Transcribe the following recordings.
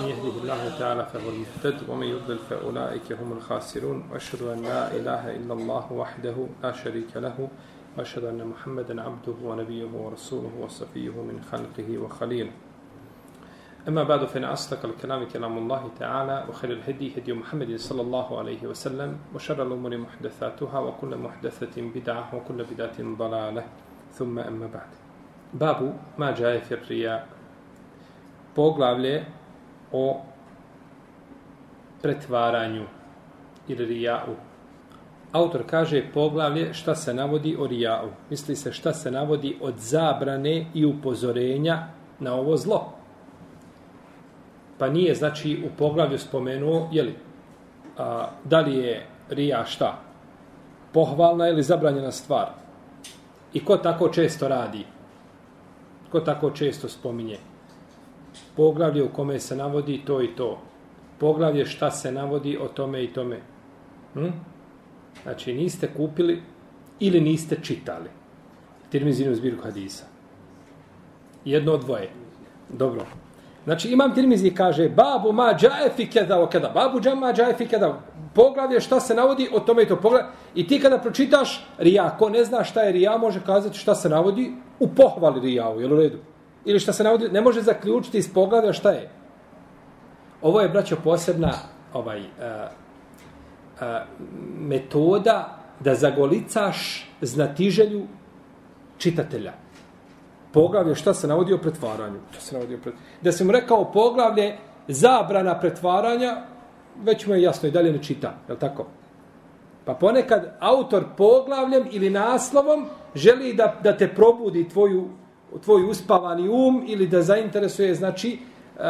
من يهده الله تعالى فهو المهتد ومن يضلل فأولئك هم الخاسرون. وأشهد أن لا إله إلا الله وحده لا شريك له وأشهد أن محمدا عبده ونبيه ورسوله وصفيه من خلقه وخليله. أما بعد فإن أصدق الكلام كلام الله تعالى وخير الهدي هدي محمد صلى الله عليه وسلم وشر الأمور محدثاتها وكل محدثة بدعة وكل بدعة ضلالة. ثم أما بعد. باب ما جاء في الرياء. poglavlje o pretvaranju ili rijau. Autor kaže poglavlje šta se navodi o rijau. Misli se šta se navodi od zabrane i upozorenja na ovo zlo. Pa nije, znači, u poglavlju spomenuo, jeli, a, da li je rija šta? Pohvalna ili zabranjena stvar? I ko tako često radi? Ko tako često spominje? Poglavlje u kome se navodi to i to. Poglavlje šta se navodi o tome i tome. Hm? Znači, niste kupili ili niste čitali. Tirmizinu zbirku hadisa. Jedno od dvoje. Dobro. Znači, imam Tirmizi kaže, babu ma džaje fi kada o keda, Babu džaje ma džaje fi keda, Poglavlje šta se navodi o tome i to. Poglavlje. I ti kada pročitaš rija, ko ne zna šta je rija, može kazati šta se navodi u pohvali rijavu. Jel u redu? Ili šta se navodi, ne može zaključiti iz poglavlja šta je. Ovo je, braćo, posebna ovaj, uh, a, metoda da zagolicaš znatiželju čitatelja. Poglavlje šta se navodi o pretvaranju. Šta se navodi o pretvaranju. Da sam rekao poglavlje zabrana pretvaranja, već mu je jasno i dalje ne čita. Je li tako? Pa ponekad autor poglavljem ili naslovom želi da, da te probudi tvoju tvoj uspavani um ili da zainteresuje znači uh,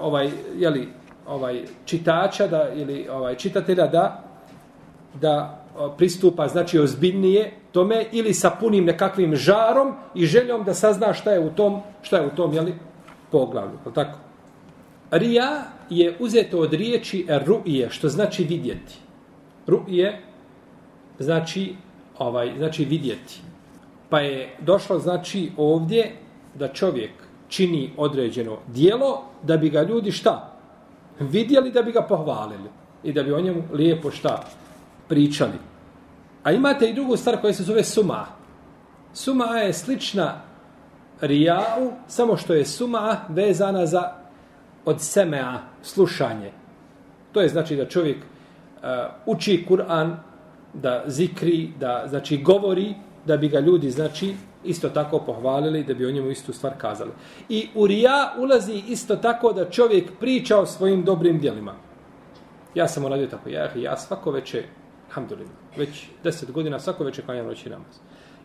ovaj je li ovaj čitača da ili ovaj čitatelja da da pristupa znači ozbiljnije tome ili sa punim nekakvim žarom i željom da sazna šta je u tom šta je u tom je li poglavlju je tako Rija je uzeto od riječi ru'ije, što znači vidjeti. Ru'ije znači ovaj znači vidjeti. Pa je došlo znači ovdje da čovjek čini određeno dijelo da bi ga ljudi šta? Vidjeli da bi ga pohvalili i da bi o njemu lijepo šta pričali. A imate i drugu stvar koja se zove suma. Suma je slična rijau, samo što je suma vezana za od semea, slušanje. To je znači da čovjek uh, uči Kur'an, da zikri, da znači govori, da bi ga ljudi, znači, isto tako pohvalili, da bi o njemu istu stvar kazali. I u rija ulazi isto tako da čovjek priča o svojim dobrim dijelima. Ja sam uradio tako, ja, ja svako veče, alhamdulillah, već deset godina svako veče klanjam noći namaz.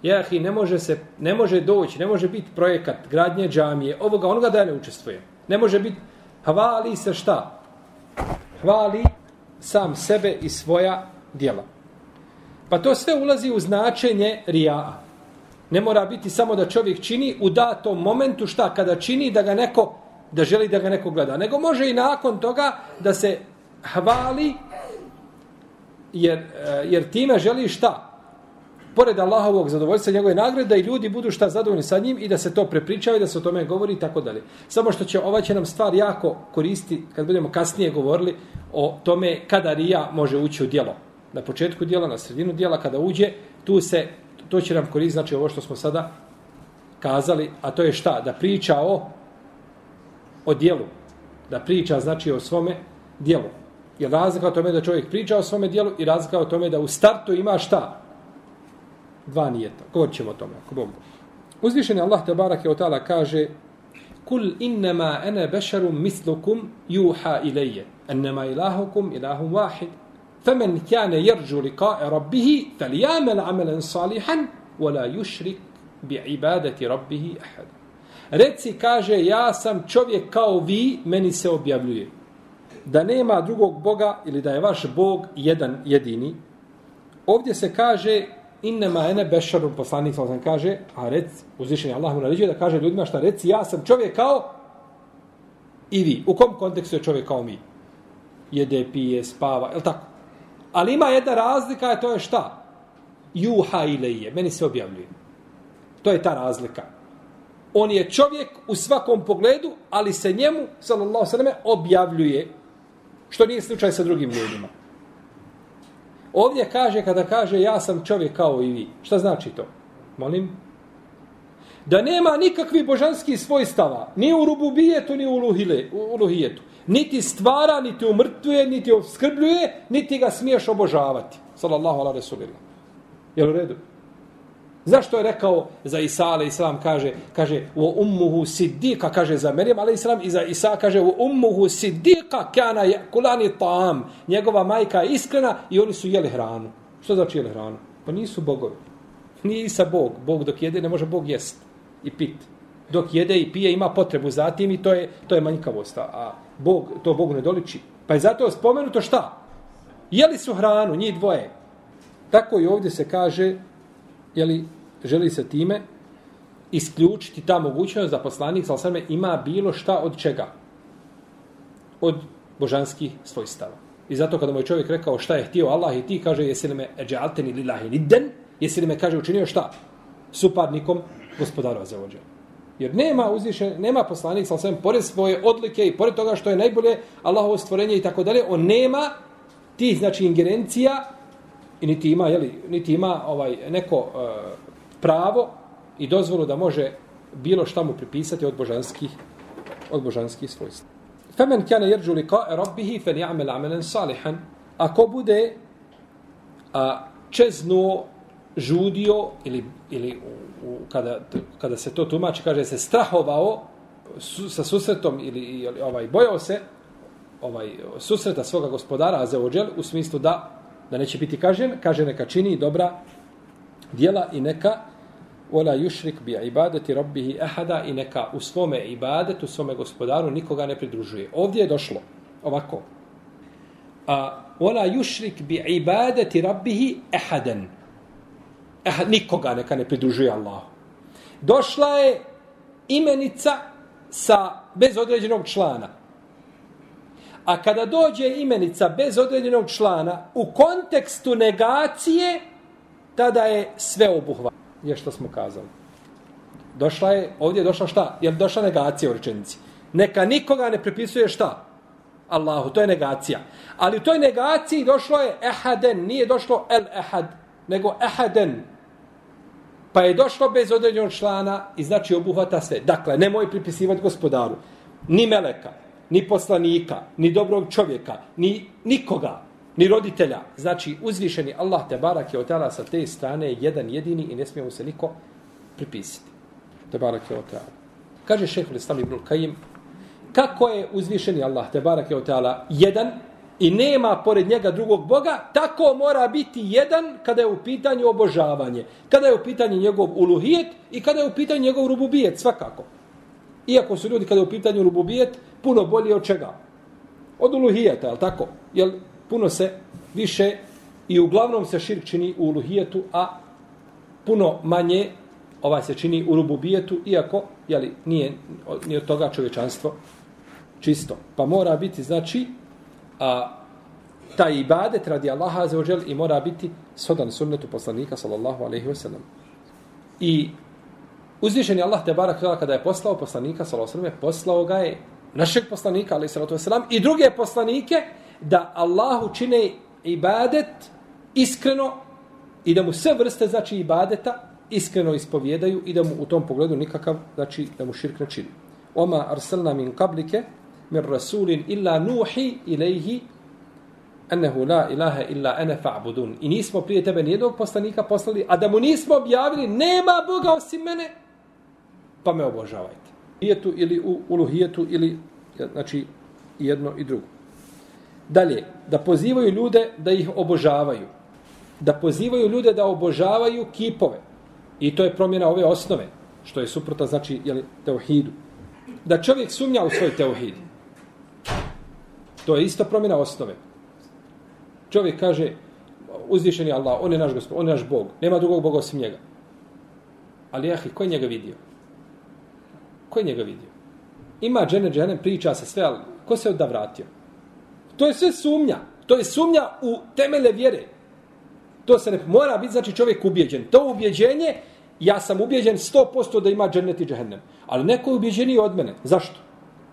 Ja, ne može se, ne može doći, ne može biti projekat gradnje džamije, ovoga, onoga da ja ne učestvujem. Ne može biti, hvali se šta? Hvali sam sebe i svoja djela. Pa to sve ulazi u značenje rija. Ne mora biti samo da čovjek čini u datom momentu šta kada čini da ga neko da želi da ga neko gleda. Nego može i nakon toga da se hvali jer, eh, jer time želi šta? Pored Allahovog zadovoljstva njegove nagrade da i ljudi budu šta zadovoljni sa njim i da se to prepričava i da se o tome govori i tako dalje. Samo što će ova će nam stvar jako koristi kad budemo kasnije govorili o tome kada rija može ući u djelo na početku dijela, na sredinu dijela, kada uđe, tu se, to će nam koristiti, znači ovo što smo sada kazali, a to je šta? Da priča o, o dijelu. Da priča, znači, o svome dijelu. Je razlika o tome da čovjek priča o svome dijelu i razlika o tome da u startu ima šta? Dva nijeta. Govorit ćemo o tome, ako Bog Uzvišen je Allah te barake od tala kaže Kul innama ene bešarum mislukum juha ilaje. Ennema ilahukum ilahum wahid. فمن كان يرجو لقاء ربه فليعمل عملا صالحا ولا يشرك بعبادة ربه أحد Reci, kaže, ja sam čovjek kao vi, meni se objavljuje. Da nema drugog Boga ili da je vaš Bog jedan jedini. Ovdje se kaže, innema ene bešaru poslanik, sam kaže, a rec, uzvišenje Allah mu naređuje da kaže ljudima šta reci, ja sam čovjek kao i vi. U kom kontekstu je čovjek kao mi? Jede, pije, spava, je tako? Ali ima jedna razlika, a to je šta? Juha ilaje, meni se objavljuje. To je ta razlika. On je čovjek u svakom pogledu, ali se njemu, sallallahu sallam, objavljuje. Što nije slučaj sa drugim ljudima. Ovdje kaže, kada kaže ja sam čovjek kao i vi. Šta znači to? Molim? Da nema nikakvi božanski svojstava. Ni u rububijetu, ni u, luhile, u luhijetu. Niti stvara, niti umrtvuje, niti obskrbljuje, niti ga smiješ obožavati. Sallallahu ala resulillah. Jel u redu? Zašto je rekao za Isa, ali Islam kaže, kaže, u ummuhu siddika, kaže za Merijem, ali Islam i za Isa kaže, u ummuhu siddika kana kulani ta'am. Njegova majka je iskrena i oni su jeli hranu. Što znači jeli hranu? Pa nisu bogovi. Nije Isa Bog. Bog dok jede ne može Bog jest i pit. Dok jede i pije ima potrebu za tim i to je, to je manjkavost. A Bog, to Bogu ne doliči. Pa je zato spomenuto šta? Jeli su hranu, njih dvoje. Tako i ovdje se kaže, jeli, želi se time isključiti ta mogućnost da poslanik sal ima bilo šta od čega? Od božanskih svojstava. I zato kada moj čovjek rekao šta je htio Allah i ti, kaže jesi li me eđalteni lillahi nidden, jesi li me, kaže, učinio šta? Supadnikom gospodara za ođe. Jer nema uzvišen, nema poslanik sal sveme, pored svoje odlike i pored toga što je najbolje Allahovo stvorenje i tako dalje, on nema tih, znači, ingerencija i niti ima, jeli, niti ima ovaj, neko uh, pravo i dozvolu da može bilo šta mu pripisati od božanskih od božanskih svojstva. Femen kana yarju liqa rabbih falyamal amalan salihan. Ako bude a čeznuo žudio ili ili u, u, kada kada se to tumači kaže se strahovao su, sa susretom ili, ili ovaj bojao se ovaj susreta svoga gospodara Azeođel u smislu da da neće biti kažen, kaže neka čini dobra djela i neka wala yushrik bi ibadati rabbih ahada i neka u svome ibadetu, svome gospodaru nikoga ne pridružuje. Ovdje je došlo ovako. A wala yushrik bi ibadati rabbih ahadan. Eh, nikoga neka ne pridružuje Allahu. Došla je imenica sa bez određenog člana. A kada dođe imenica bez određenog člana u kontekstu negacije, tada je sve obuhvatno je što smo kazali. Došla je, ovdje je došla šta? Je došla negacija u rečenici? Neka nikoga ne prepisuje šta? Allahu, to je negacija. Ali u toj negaciji došlo je ehaden, nije došlo el ehad, nego ehaden. Pa je došlo bez određenog člana i znači obuhvata sve. Dakle, nemoj pripisivati gospodaru. Ni meleka, ni poslanika, ni dobrog čovjeka, ni nikoga ni roditelja. Znači, uzvišeni Allah te barak je otala sa te strane jedan jedini i ne smije mu se niko pripisiti. Te barak je otala. Kaže šehr Islam ibn Kajim, kako je uzvišeni Allah te barak je otala jedan i nema pored njega drugog Boga, tako mora biti jedan kada je u pitanju obožavanje. Kada je u pitanju njegov uluhijet i kada je u pitanju njegov rububijet, svakako. Iako su ljudi kada je u pitanju rububijet, puno bolji od čega? Od uluhijeta, je li tako? Jel puno se više i uglavnom se širk čini u uluhijetu, a puno manje ovaj se čini u rububijetu, iako jeli, nije, nije od toga čovječanstvo čisto. Pa mora biti, znači, a, taj ibadet radi Allaha za ođel i mora biti sodan sunnetu poslanika, sallallahu alaihi wa sallam. I uzvišen je Allah te barak kada je poslao poslanika, sallallahu alaihi wa poslao ga je našeg poslanika, alaihi wa sallam, i druge poslanike, da Allahu čine ibadet iskreno i da mu sve vrste znači ibadeta iskreno ispovjedaju i da mu u tom pogledu nikakav znači da mu širk ne čini. Oma arsalna min qablike min rasulin illa nuhi ilaihi anahu la ilaha illa ana fa'budun. I nismo prije tebe nijednog poslanika poslali, a da mu nismo objavili nema Boga osim mene, pa me obožavajte. Hijetu ili u uluhijetu ili znači jedno i drugo. Dalje, da pozivaju ljude da ih obožavaju. Da pozivaju ljude da obožavaju kipove. I to je promjena ove osnove, što je suprota, znači, jeli, teohidu. Da čovjek sumnja u svoj teohid. To je isto promjena osnove. Čovjek kaže, uzvišen je Allah, on je naš gospod, on je naš Bog, nema drugog Boga osim njega. Ali, jahi, ko je njega vidio? Ko je njega vidio? Ima džene, džene, priča se sve, ali ko se odda vratio? To je sve sumnja. To je sumnja u temele vjere. To se ne mora biti, znači čovjek ubjeđen. To ubjeđenje ja sam ubjeđen 100% da ima džennet i džehennem. Ali neko je ubjeđeniji od mene. Zašto?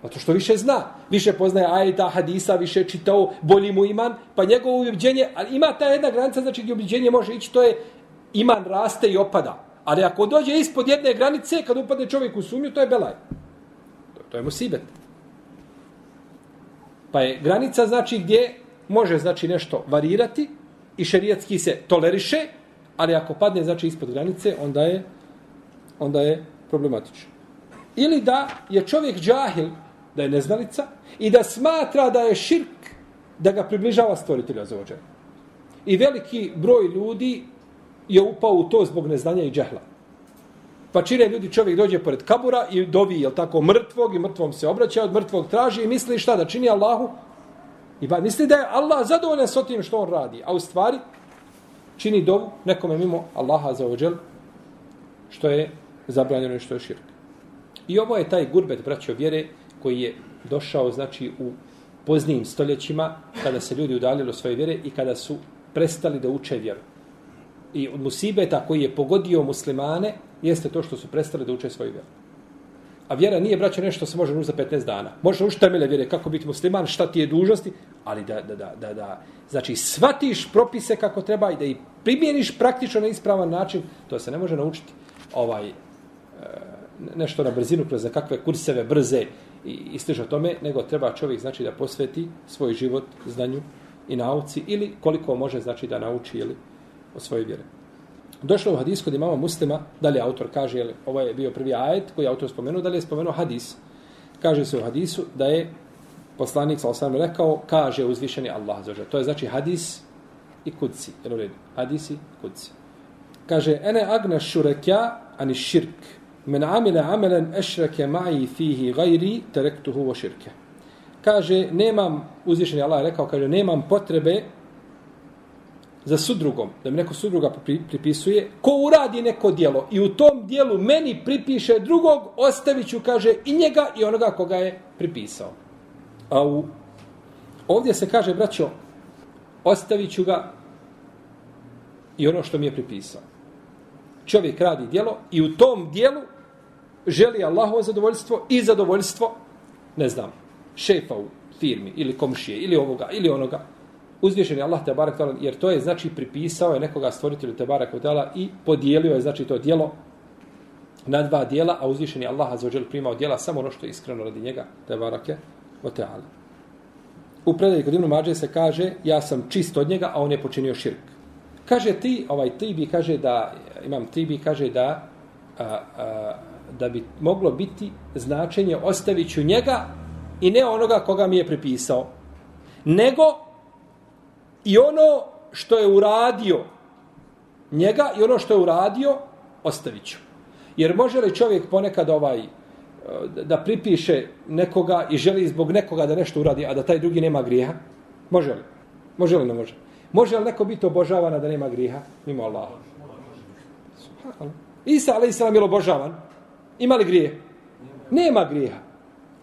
Zato što više zna, više poznaje ajeta, hadisa, više čitao, bolji mu iman, pa njegovo ubjeđenje, ali ima ta jedna granica, znači gdje ubjeđenje može ići, to je iman raste i opada. Ali ako dođe ispod jedne granice, kad upadne čovjek u sumnju, to je belaj. To, to je musibet. Pa je granica znači gdje može znači nešto varirati i šerijatski se toleriše, ali ako padne znači ispod granice, onda je onda je problematično. Ili da je čovjek džahil, da je neznalica i da smatra da je širk da ga približava stvoritelja za ođe. I veliki broj ljudi je upao u to zbog neznanja i džehla. Pa čine ljudi, čovjek dođe pored kabura i dovi, jel tako, mrtvog i mrtvom se obraća, od mrtvog traži i misli šta da čini Allahu? I ba, misli da je Allah zadovoljan s tim što on radi. A u stvari čini dovu nekome mimo Allaha za ođel, što je zabranjeno i što je širk. I ovo je taj gurbet, braćo vjere, koji je došao, znači, u poznijim stoljećima, kada se ljudi udaljili od svoje vjere i kada su prestali da uče vjeru. I od musibeta koji je pogodio muslimane, jeste to što su prestali da uče svoju vjeru. A vjera nije, braćo, nešto se može nući za 15 dana. Može učiti temelje vjere, kako biti musliman, šta ti je dužnosti, ali da, da, da, da, da, znači, shvatiš propise kako treba i da ih primjeniš praktično na ispravan način, to se ne može naučiti ovaj, e, nešto na brzinu kroz kakve kurseve brze i, i tome, nego treba čovjek znači da posveti svoj život znanju i nauci ili koliko može znači da nauči ili o svojoj vjeri. Došlo u hadis kod imama muslima, da li autor kaže, jel, ovo je bio prvi ajet koji je autor spomenuo, da li je spomenuo hadis. Kaže se u hadisu da je poslanik sa osam rekao, kaže uzvišeni Allah za To je znači hadis i kudci. Jel u redu? Hadis i kudci. Kaže, ene agna šurekja ani širk. Men amila amelen ešreke ma'i fihi gajri terektuhu vo širke. Kaže, nemam, uzvišeni Allah je rekao, kaže, nemam potrebe za sudrugom, da mi neko sudruga pripisuje, ko uradi neko dijelo i u tom dijelu meni pripiše drugog, ostavit ću, kaže, i njega i onoga koga je pripisao. A u, ovdje se kaže, braćo, ostavit ću ga i ono što mi je pripisao. Čovjek radi dijelo i u tom dijelu želi Allahovo zadovoljstvo i zadovoljstvo, ne znam, šefa u firmi ili komšije ili ovoga ili onoga uzvišen je Allah te tala, jer to je znači pripisao je nekoga stvoritelju te tala i podijelio je znači to dijelo na dva dijela, a uzvišen je Allah azzawajal primao dijela samo ono što je iskreno radi njega te barake o teala. U predaji kod Ibn Mađe se kaže ja sam čist od njega, a on je počinio širk. Kaže ti, ovaj Tibi kaže da, imam Tibi kaže da a, a, da bi moglo biti značenje ostaviću njega i ne onoga koga mi je pripisao. Nego I ono što je uradio njega i ono što je uradio ostavit ću. Jer može li čovjek ponekad ovaj eh, da pripiše nekoga i želi zbog nekoga da nešto uradi, a da taj drugi nema grijeha? Može li? Može li ne može? Može li neko biti obožavan da nema grijeha? Mimo Allaha. Isa, ali Isa nam je obožavan. Ima li grije? Nema grijeha.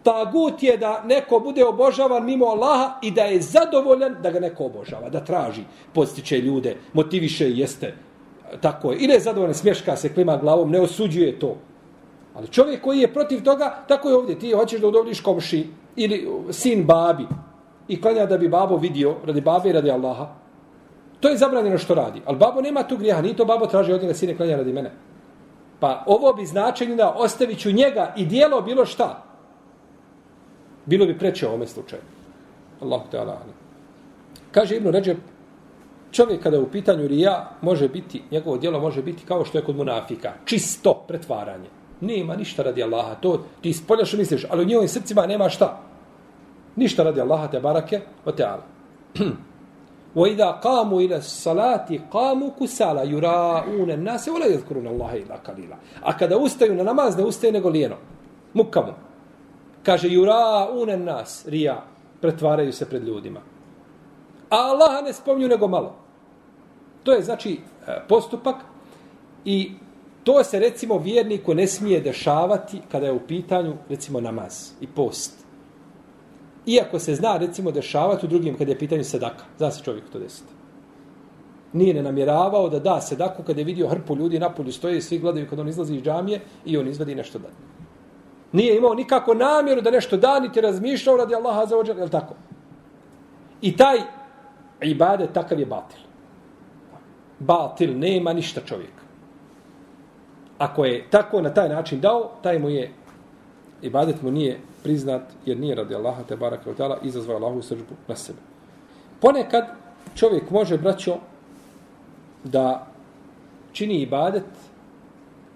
Tagut je da neko bude obožavan mimo Allaha i da je zadovoljan da ga neko obožava, da traži, postiče ljude, motiviše i jeste. Tako je. Ili je zadovoljan, smješka se, klima glavom, ne osuđuje to. Ali čovjek koji je protiv toga, tako je ovdje. Ti hoćeš da udovoljiš komši ili sin babi i klanja da bi babo vidio radi babe i radi Allaha. To je zabranjeno što radi. Ali babo nema tu grijeha. Ni to babo traži od njega sine klanja radi mene. Pa ovo bi značenje da ostavit njega i dijelo bilo šta bilo bi preče u ovome slučaju. Allahu Teala. Kaže Ibnu Ređeb, čovjek kada je u pitanju rija, može biti, njegovo djelo može biti kao što je kod munafika. Čisto pretvaranje. Nema ništa radi Allaha. To ti spolja misliš, ali u njihovim srcima nema šta. Ništa radi Allaha te barake o teala. وَإِذَا قَامُوا إِلَى الصَّلَاةِ قَامُوا كُسَالَ يُرَاءُونَ النَّاسِ وَلَا يَذْكُرُونَ اللَّهَ إِلَّا قَلِيلًا A kada ustaju na namaz, ne ustaju nego lijeno. Mukamu kaže jura unen nas, rija, pretvaraju se pred ljudima. A Allah ne spomnju nego malo. To je znači e, postupak i to se recimo vjerniku ne smije dešavati kada je u pitanju recimo namaz i post. Iako se zna recimo dešavati u drugim kada je pitanju sadaka. Zna se čovjek to desiti. Nije ne namjeravao da da sedaku kada je vidio hrpu ljudi na polju stoje i svi gledaju kad on izlazi iz džamije i on izvadi nešto da. Nije imao nikako namjeru da nešto da, niti razmišljao radi Allaha za ođer, je tako? I taj ibadet takav je batil. Batil, nema ništa čovjeka. Ako je tako na taj način dao, taj mu je ibadet mu nije priznat jer nije radi Allaha te baraka od izazvao Allahu sržbu na sebe. Ponekad čovjek može, braćo, da čini ibadet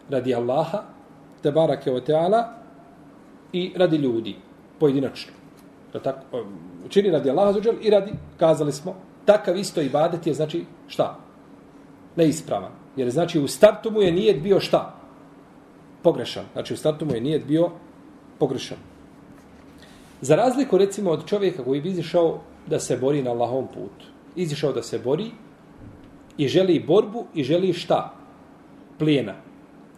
radi Allaha te barake od i radi ljudi, pojedinačno. Da tako, um, čini radi Allaha zađer i radi, kazali smo, takav isto ibadet je, znači, šta? Neispravan. Jer znači u startu mu je nijet bio šta? Pogrešan. Znači u startu mu je nijet bio pogrešan. Za razliku recimo od čovjeka koji bi izišao da se bori na Allahovom putu. Izišao da se bori i želi borbu i želi šta? Plijena.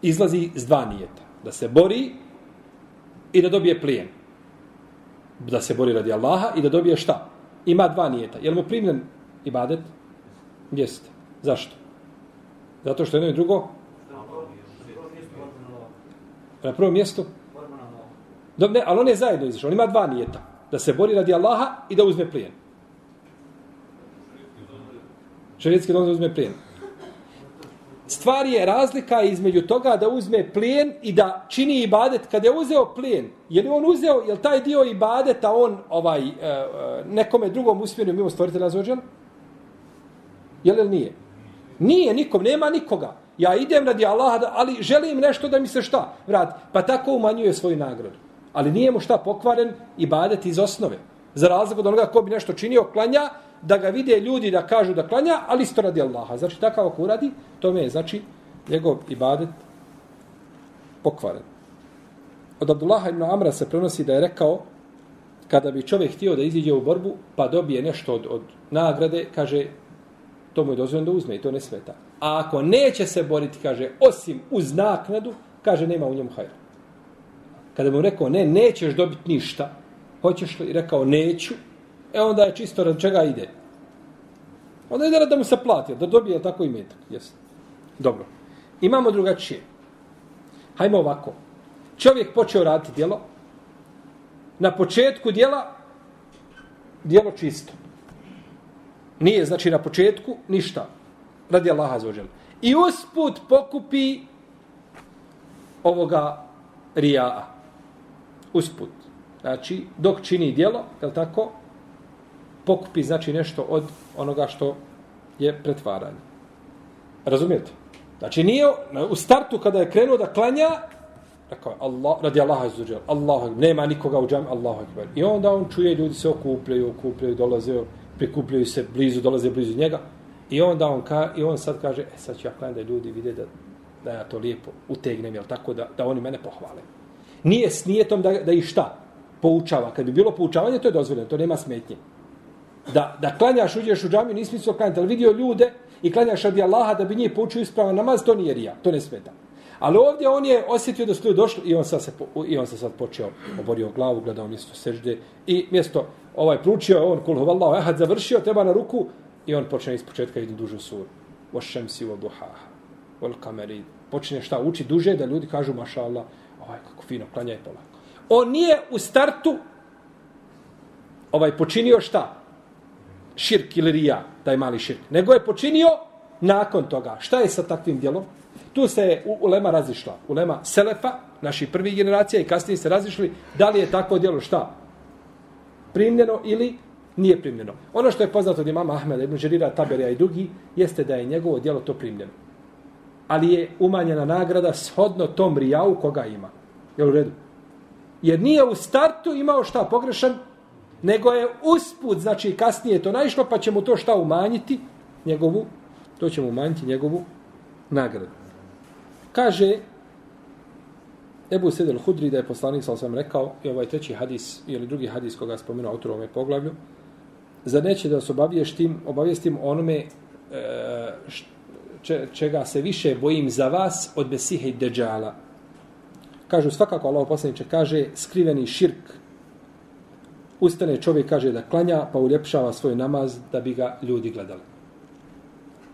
Izlazi s dva nijeta. Da se bori i da dobije plijen. Da se bori radi Allaha i da dobije šta? Ima dva nijeta. Je li mu primljen ibadet? Jeste. Zašto? Zato što jedno i drugo? Na prvom mjestu? Dok ne, ali on je zajedno izišao. On ima dva nijeta. Da se bori radi Allaha i da uzme plijen. Šarijetski dom da uzme plijen. Stvar je razlika između toga da uzme plijen i da čini ibadet kada je uzeo plijen. Je li on uzeo, je li taj dio ibadeta on ovaj, e, e, nekome drugom usmjerio mimo stvoritelja zođan? Je li nije? Nije nikom, nema nikoga. Ja idem radi Allaha, ali želim nešto da mi se šta vrati. Pa tako umanjuje svoju nagradu. Ali nije mu šta pokvaren ibadet iz osnove. Za razliku od onoga ko bi nešto činio, klanja, da ga vide ljudi da kažu da klanja, ali isto radi Allaha. Znači, takav ako uradi, tome je, znači, njegov ibadet pokvaren. Od Abdullaha ibn Amra se prenosi da je rekao, kada bi čovjek htio da iziđe u borbu, pa dobije nešto od, od nagrade, kaže, to mu je dozvoljeno da uzme i to ne sveta. A ako neće se boriti, kaže, osim uz naknadu, kaže, nema u njemu hajra. Kada mu rekao, ne, nećeš dobiti ništa, hoćeš li, rekao, neću, e onda je čisto rad čega ide. Onda ide da mu se plati, da dobije tako i metak. Jes. Dobro. Imamo drugačije. Hajmo ovako. Čovjek počeo raditi djelo. Na početku djela djelo čisto. Nije, znači, na početku ništa. Radi Allaha zaođel. I usput pokupi ovoga rijaa. Usput. Znači, dok čini djelo, je tako, pokupi znači nešto od onoga što je pretvaranje. Razumijete? Znači nije u startu kada je krenuo da klanja, rekao je Allah, radi Allaha izuđel, Allah, nema nikoga u džami, Allahu akbar. I onda on čuje ljudi se okupljaju, okupljaju, dolaze, prikupljaju se blizu, dolaze blizu njega. I onda on, ka, i on sad kaže, e sad ću ja klanjati da ljudi vide da, da ja to lijepo utegnem, jel tako, da, da oni mene pohvale. Nije s nijetom da, da ih šta? Poučava. Kad bi bilo poučavanje, to je dozvoljeno, to nema smetnje da, da klanjaš, uđeš u džamiju, nisi mislio klanjati, ali vidio ljude i klanjaš radi Allaha da bi njih poučio ispravan namaz, to nije rija, to ne smeta. Ali ovdje on je osjetio da su ljudi došli i on, sad se, i on se sad počeo, oborio glavu, gledao mjesto sežde i mjesto ovaj pručio, on kul huvallahu ehad završio, treba na ruku i on počne iz početka jednu dužu suru. Vošem šemsi u duhaha, vol kameri. Počne šta uči duže da ljudi kažu maša Allah, ovaj kako fino, klanjaj polako. On nije u startu ovaj počinio šta? širk ili rija, taj mali širk, nego je počinio nakon toga. Šta je sa takvim djelom? Tu se je ulema razišla. Ulema Selefa, naši prvi generacija i kasnije se razišli da li je takvo djelo šta? Primljeno ili nije primljeno. Ono što je poznato od imama Ahmeda, Ibn Žerira, Taberija i drugi, jeste da je njegovo djelo to primljeno. Ali je umanjena nagrada shodno tom rijavu koga ima. Je u redu? Jer nije u startu imao šta pogrešan, nego je usput, znači kasnije to naišlo, pa ćemo to šta umanjiti, njegovu, to ćemo umanjiti njegovu nagradu. Kaže Ebu Sedel Hudri da je poslanik, sal sam rekao, i ovaj treći hadis, ili drugi hadis koga spomenuo autor ovome poglavlju, za neće da se obaviještim, obavijestim onome e, čega se više bojim za vas od Besihe i Deđala. Kažu, svakako Allah poslaniče kaže, skriveni širk ustane čovjek kaže da klanja pa uljepšava svoj namaz da bi ga ljudi gledali.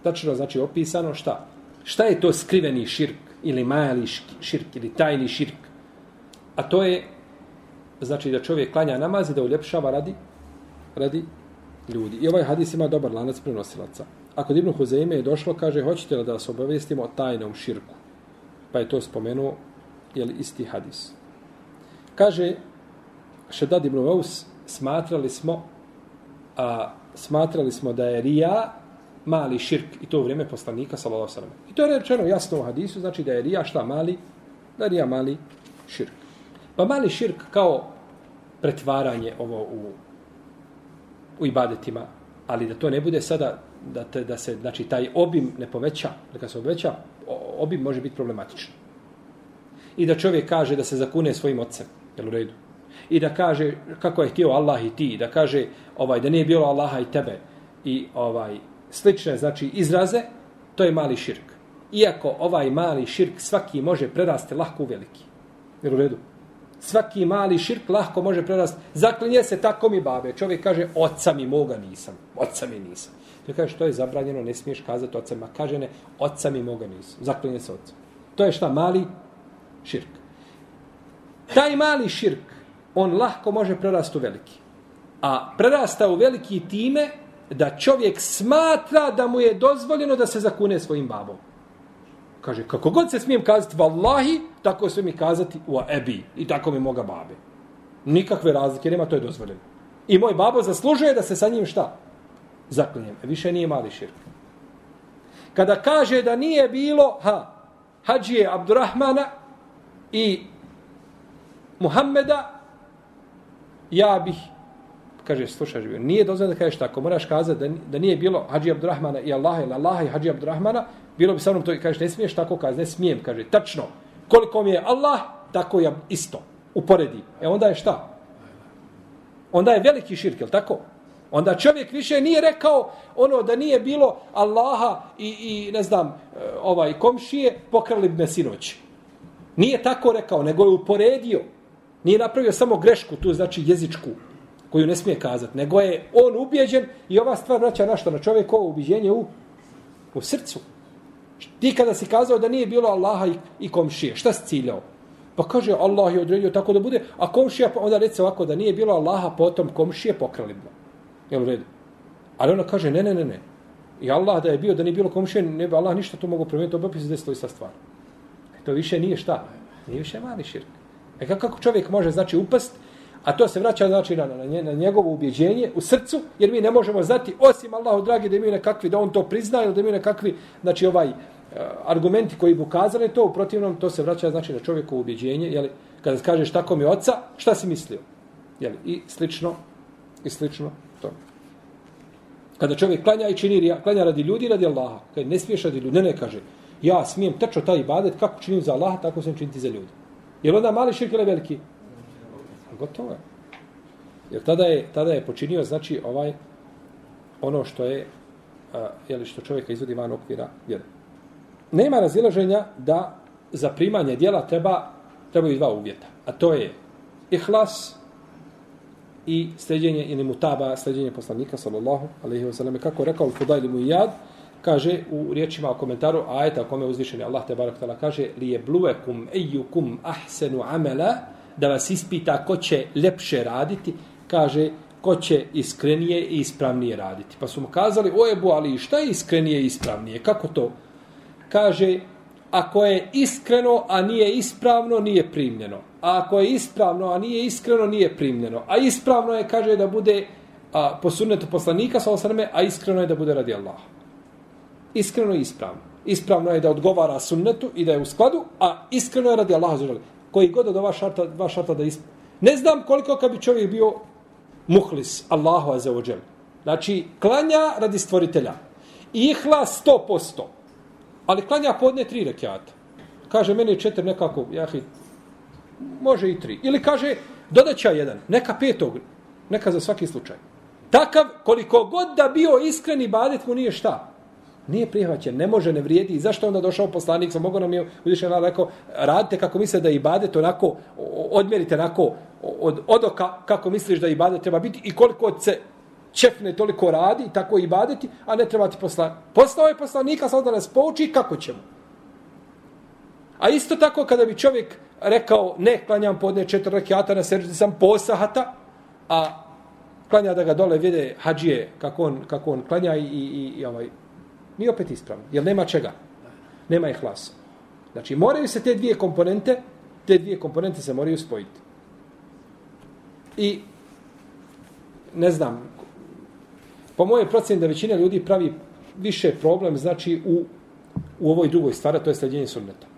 tačno znači opisano šta? Šta je to skriveni širk ili majali širk ili tajni širk? A to je znači da čovjek klanja namaz i da uljepšava radi radi ljudi. I ovaj hadis ima dobar lanac prenosilaca. Ako Ibnu Huzeime je došlo, kaže, hoćete li da vas obavestimo o tajnom širku? Pa je to spomenuo, je li isti hadis. Kaže, Šedad ibn Vaus, smatrali smo, a, smatrali smo da je rija mali širk i to u vrijeme poslanika, sallallahu sallam. I to je rečeno jasno u hadisu, znači da je rija šta mali, da je rija mali širk. Pa mali širk kao pretvaranje ovo u, u ibadetima, ali da to ne bude sada da, te, da se znači taj obim ne poveća, da kad se poveća, obim može biti problematičan. I da čovjek kaže da se zakune svojim ocem, jel u redu? I da kaže kako je htio Allah i ti, da kaže ovaj da nije bilo Allaha i tebe i ovaj slične znači izraze, to je mali širk. Iako ovaj mali širk svaki može prerasti lahko u veliki. Jel u redu? Svaki mali širk lahko može prerasti. Zaklinje se tako mi babe. Čovjek kaže, oca mi moga nisam. Oca mi nisam. To kaže, što je zabranjeno, ne smiješ kazati oca ma. Kaže ne, oca mi moga nisam. Zaklinje se oca. To je šta? Mali širk. Taj mali širk, on lahko može prerasti u veliki. A prerasta u veliki time da čovjek smatra da mu je dozvoljeno da se zakune svojim babom. Kaže, kako god se smijem kazati vallahi, tako se mi kazati u ebi. I tako mi moga babe. Nikakve razlike nema, to je dozvoljeno. I moj babo zaslužuje da se sa njim šta? Zaklinjem. E, više nije mali širk. Kada kaže da nije bilo, ha, hađije Abdurrahmana i Muhammeda, ja bih, kaže, slušaj, nije dozvoljeno da kažeš tako, moraš kazati da, da nije bilo Hadži Abdurrahmana i Allaha ili Allaha i hađije Abdurrahmana, bilo bi sa mnom to i kažeš, ne smiješ tako kazati, ne smijem, kaže, tačno, koliko mi je Allah, tako je isto, uporedi. E onda je šta? Onda je veliki širk, je tako? Onda čovjek više nije rekao ono da nije bilo Allaha i, i ne znam, e, ovaj komšije pokrali bi me sinoć. Nije tako rekao, nego je uporedio. Nije napravio samo grešku, tu znači jezičku, koju ne smije kazati, nego je on ubjeđen i ova stvar vraća na što? Na čovjekovo ubiđenje u, u srcu. Ti kada si kazao da nije bilo Allaha i, i komšije, šta si ciljao? Pa kaže, Allah je odredio tako da bude, a komšija, pa onda reci ovako, da nije bilo Allaha, potom komšije pokrali bi. Jel u redu? Ali ona kaže, ne, ne, ne, ne. I Allah da je bio, da nije bilo komšije, ne bi Allah ništa to mogu promijeniti, to bi se desilo ista stvar. E to više nije šta? Nije više mali širk. E kako čovjek može, znači, upast, a to se vraća, znači, na, na, na njegovo ubjeđenje u srcu, jer mi ne možemo znati, osim Allahu dragi, da imaju nekakvi, da on to prizna, ili da imaju nekakvi, znači, ovaj, e, argumenti koji bi ukazali to, u protivnom, to se vraća, znači, na čovjekovo ubjeđenje, jeli, kada kažeš tako mi oca, šta si mislio? Jeli, i slično, i slično to. Kada čovjek klanja i čini, klanja radi ljudi, radi Allaha. Kada ne smiješ radi ljudi, ne ne kaže, ja smijem tečo taj ibadet, kako činim za Allaha, tako sam činiti za ljudi. Je onda mali širk ili veliki? Gotovo je. Jer tada je, tada je počinio, znači, ovaj, ono što je, a, je li što čovjeka izvodi van okvira, jer nema razilaženja da za primanje dijela treba, trebaju dva uvjeta. A to je ihlas i sljeđenje ili mutaba, sljeđenje poslanika, sallallahu alaihi wa sallam, kako rekao u Fudajli mu jad, kaže u riječima u komentaru ajeta o kome uzvišeni Allah te barak tala kaže li je bluekum ejukum ahsenu amela da vas ispita ko će lepše raditi kaže ko će iskrenije i ispravnije raditi. Pa su mu kazali o Ebu Ali šta je iskrenije i ispravnije? Kako to? Kaže ako je iskreno a nije ispravno nije primljeno a ako je ispravno a nije iskreno nije primljeno a ispravno je kaže da bude a, po sunnetu poslanika a iskreno je da bude radi Allaha iskreno i ispravno. Ispravno je da odgovara sunnetu i da je u skladu, a iskreno je radi Allaha zaželi. Koji god od ova šarta, dva šarta da ispravno. Ne znam koliko kad bi čovjek bio muhlis Allahu azeođel. Znači, klanja radi stvoritelja. Ihla 100%. Ali klanja podne tri rekiata. Kaže, meni je četiri nekako, jahi, može i tri. Ili kaže, dodaća jedan, neka petog, neka za svaki slučaj. Takav, koliko god da bio iskreni badet mu nije šta nije prihvaćen, ne može, ne vrijedi. I zašto onda došao poslanik? Sam mogu nam je uzvišen Allah rekao, radite kako misle da ibadet onako, odmjerite onako od, od oka kako misliš da ibadet treba biti i koliko se čefne, toliko radi, tako i badeti, a ne treba ti posla. Poslao je poslanika, sad da nas pouči kako ćemo. A isto tako kada bi čovjek rekao, ne, klanjam podne četiri rekiata na seždi sam posahata, a klanja da ga dole vide hađije kako on, kako on klanja i, i, i ovaj, nije opet ispravno. Jer nema čega. Nema ih hlas. Znači, moraju se te dvije komponente, te dvije komponente se moraju spojiti. I, ne znam, po moje procjeni da većina ljudi pravi više problem, znači, u, u ovoj drugoj stvari, to je sljeđenje sunneta.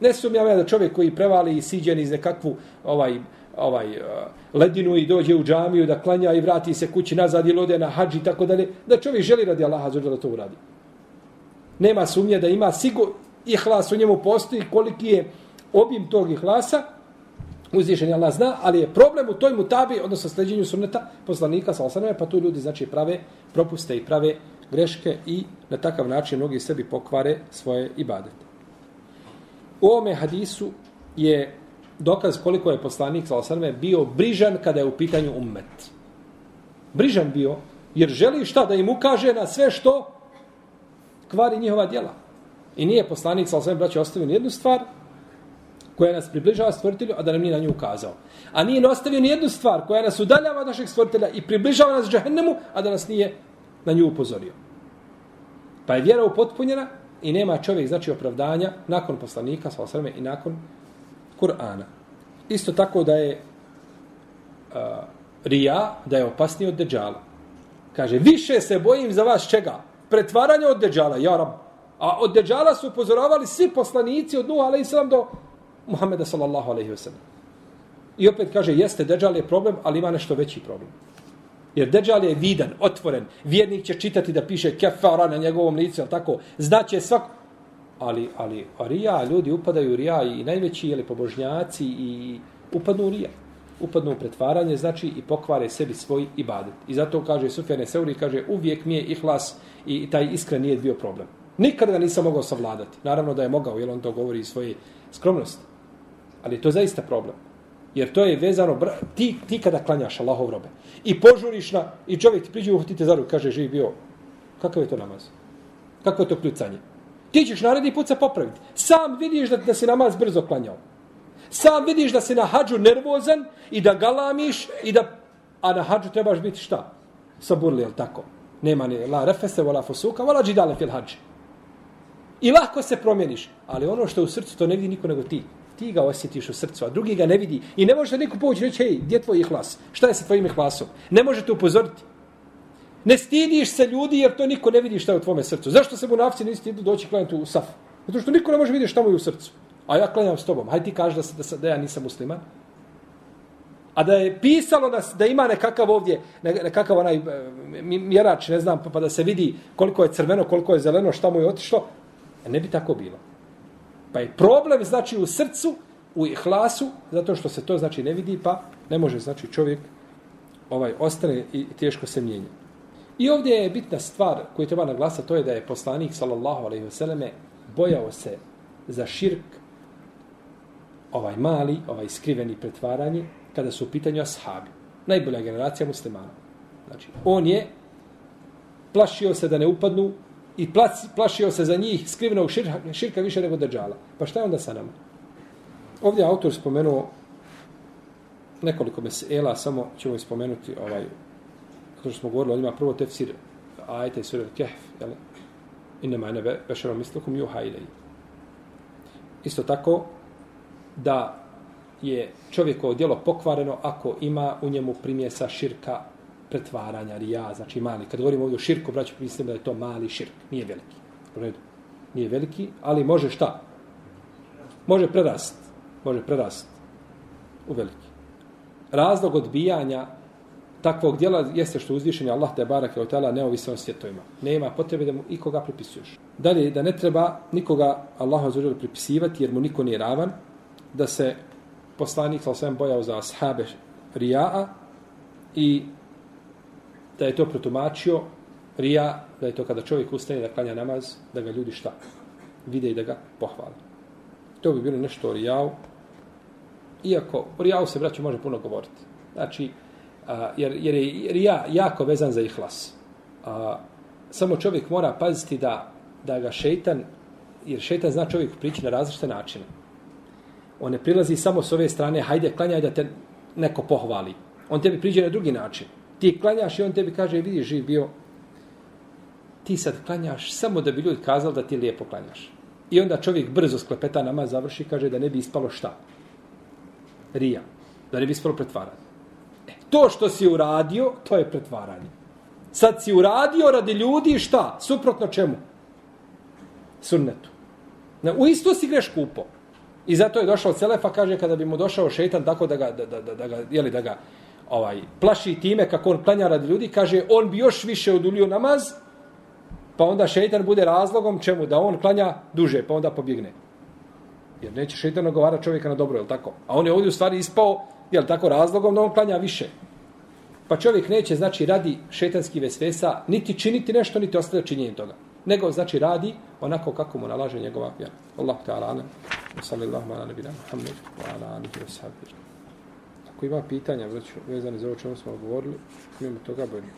Ne sumnjam ja da čovjek koji prevali i siđe iz nekakvu ovaj, ovaj, eh, ledinu i dođe u džamiju da klanja i vrati se kući nazad ili ode na hađi i tako dalje, da čovjek želi radi Allaha za da to uradi. Nema sumnje da ima sigur ihlas u njemu postoji koliki je obim tog ihlasa, uzvišen je Allah zna, ali je problem u toj mutabi, odnosno sleđenju sunneta poslanika sa osanove, pa tu ljudi znači prave propuste i prave greške i na takav način mnogi sebi pokvare svoje ibadete. U ovome hadisu je dokaz koliko je poslanik sa bio brižan kada je u pitanju ummet. Brižan bio, jer želi šta da im ukaže na sve što kvari njihova djela. I nije poslanik sa braće ostavio jednu stvar koja nas približava stvoritelju, a da nam nije na nju ukazao. A nije ostavio ni jednu stvar koja nas udaljava od našeg stvoritelja i približava nas džahennemu, a da nas nije na nju upozorio. Pa je vjera upotpunjena i nema čovjek znači opravdanja nakon poslanika sa osanove i nakon Kur'ana. Isto tako da je uh, rija, da je opasniji od deđala. Kaže, više se bojim za vas čega? Pretvaranje od deđala, ja rab. A od deđala su upozoravali svi poslanici od Nuh, ali i do Muhammeda sallallahu alaihi wa sallam. I opet kaže, jeste, deđal je problem, ali ima nešto veći problem. Jer deđal je vidan, otvoren. Vjernik će čitati da piše kefara na njegovom licu, ali tako, znaće svako ali, ali rija, ljudi upadaju u rija i najveći jeli, pobožnjaci i upadnu u rija. Upadnu u pretvaranje, znači i pokvare sebi svoj ibadet. I zato kaže Sufjane Seuri, kaže uvijek mi je ihlas i taj iskren nije bio problem. Nikada ga nisam mogao savladati. Naravno da je mogao, jer on to govori iz svoje skromnosti. Ali to je zaista problem. Jer to je vezano, ti, ti kada klanjaš Allahov robe i požuriš na, i čovjek ti priđe uhvatite za ruku, kaže, živ bio, kakav je to namaz? Kako je to kljucanje? Ti ćeš naredni put se popraviti. Sam vidiš da, da si namaz brzo klanjao. Sam vidiš da si na hađu nervozan i da galamiš i da... A na hađu trebaš biti šta? Saburli, jel tako? Nema ni la refese, vola fusuka, wala džidale fil hađi. I lako se promijeniš. Ali ono što je u srcu, to ne vidi niko nego ti. Ti ga osjetiš u srcu, a drugi ga ne vidi. I ne može da niko povući reći, hej, gdje je tvoj ihlas? Šta je sa tvojim ihlasom? Ne možete upozoriti. Ne stidiš se ljudi jer to niko ne vidi šta je u tvome srcu. Zašto se munafci ne stidu doći klanjati u saf? Zato što niko ne može vidjeti šta mu je u srcu. A ja klanjam s tobom. Hajde ti kaži da, se, da, da ja nisam musliman. A da je pisalo da, da ima nekakav ovdje, nekakav onaj e, mjerač, ne znam, pa, pa da se vidi koliko je crveno, koliko je zeleno, šta mu je otišlo, e, ne bi tako bilo. Pa je problem, znači, u srcu, u ihlasu, zato što se to, znači, ne vidi, pa ne može, znači, čovjek ovaj ostane i teško se mijenja. I ovdje je bitna stvar koju treba naglasati, to je da je poslanik, sallallahu alaihi vseleme, bojao se za širk, ovaj mali, ovaj skriveni pretvaranje, kada su u pitanju ashabi. Najbolja generacija muslimana. Znači, on je plašio se da ne upadnu i plašio se za njih skrivenog širka, širka više nego držala. Pa šta je onda sa nama? Ovdje autor spomenuo nekoliko mesela, samo ćemo spomenuti ovaj, kako što smo govorili, o njima, prvo tefsir ajte i sura Kehf, jel? Inne ma'ne vešerom mislukum juha ilaj. Isto tako, da je čovjekovo djelo pokvareno ako ima u njemu primjesa širka pretvaranja, rija, znači mali. Kad govorimo ovdje o širku, braću, mislim da je to mali širk, nije veliki. U redu. Nije veliki, ali može šta? Može prerast. Može prerast u veliki. Razlog odbijanja takvog djela jeste što uzvišenje Allah te barake od tela neovisno o svjetovima. Nema potrebe da mu ikoga pripisuješ. Dalje, da ne treba nikoga Allahu azuđer pripisivati jer mu niko nije ravan, da se poslanik sa osvijem bojao za ashabe rija'a i da je to protumačio rija, da je to kada čovjek ustane da klanja namaz, da ga ljudi šta? Vide i da ga pohvale. To bi bilo nešto o rijavu. Iako o rijavu se, braću, može puno govoriti. Znači, A, jer, jer je rija jako vezan za ihlas. A, samo čovjek mora paziti da, da ga šeitan, jer šeitan zna čovjek prići na različite načine. On ne prilazi samo s ove strane, hajde, klanjaj da te neko pohvali. On tebi priđe na drugi način. Ti klanjaš i on tebi kaže, vidi, živ bio, ti sad klanjaš samo da bi ljudi kazali da ti lijepo klanjaš. I onda čovjek brzo sklepeta nama završi kaže da ne bi ispalo šta? Rija. Da ne bi ispalo pretvaranje. E, to što si uradio, to je pretvaranje. Sad si uradio radi ljudi šta? Suprotno čemu? Sunnetu. U isto si greš kupo. I zato je došao Celefa, kaže, kada bi mu došao šeitan tako da ga, da, da, da, da ga, jeli, da ga ovaj, plaši time kako on klanja radi ljudi, kaže, on bi još više odulio namaz, pa onda šeitan bude razlogom čemu da on klanja duže, pa onda pobjegne. Jer neće šeitan ogovara čovjeka na dobro, je tako? A on je ovdje u stvari ispao, je tako, razlogom da on klanja više. Pa čovjek neće, znači, radi šetanski vesvesa, niti činiti nešto, niti ostaje činjenje toga. Nego, znači, radi onako kako mu nalaže njegova vjera. Allah ta'ala, anem. Sallallahu ala nebina Muhammed, wa ala alihi wa sahbihi. Ako ima pitanja, već za ovo čemu smo govorili, mimo toga bolje.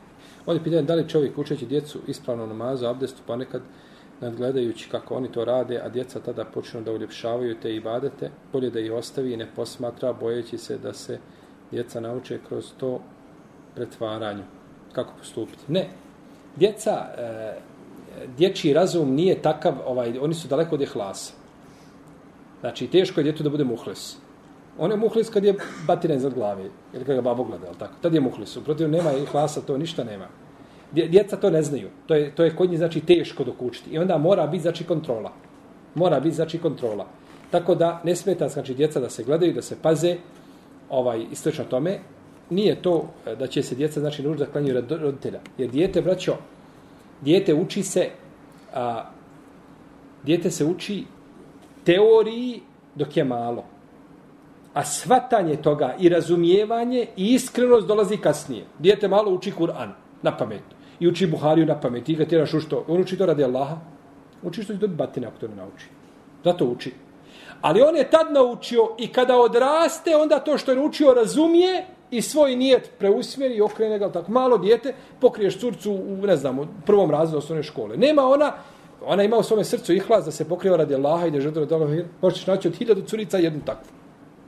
Ovdje pitanje da li čovjek učeći djecu ispravno namazu, abdestu, pa nekad nadgledajući kako oni to rade, a djeca tada počnu da uljepšavaju te i badete, bolje da ih ostavi i ne posmatra, bojeći se da se djeca nauče kroz to pretvaranju. Kako postupiti? Ne. Djeca, e, dječji razum nije takav, ovaj, oni su daleko od ihlasa. Znači, teško je djetu da bude muhles. On je muhlis kad je batiren za glave, ili kad ga babo gleda, tako? Tad je muhlis. Uprotiv, nema ihlasa, to ništa nema. Djeca to ne znaju. To je, to je kod njih, znači, teško dok učiti. I onda mora biti, znači, kontrola. Mora biti, znači, kontrola. Tako da, ne smeta, znači, djeca da se gledaju, da se paze, ovaj, istočno tome, nije to eh, da će se djeca, znači, nužda da klanju roditelja. Jer dijete, braćo, dijete uči se, a, dijete se uči teoriji dok je malo. A svatanje toga i razumijevanje i iskrenost dolazi kasnije. Dijete malo uči Kur'an na pamet. I uči Buhariju na pamet. I ga tjeraš u što? On uči to radi Allaha. Uči što će dobiti batine ako to ne nauči. Zato uči. Ali on je tad naučio i kada odraste, onda to što je naučio razumije i svoj nijet preusmjeri i okrene ga. Tako malo dijete pokriješ curcu u, ne znam, prvom razredu osnovne škole. Nema ona, ona ima u svome srcu ihlas da se pokriva radi Allaha i da žele da možeš naći od hiljadu curica jednu takvu.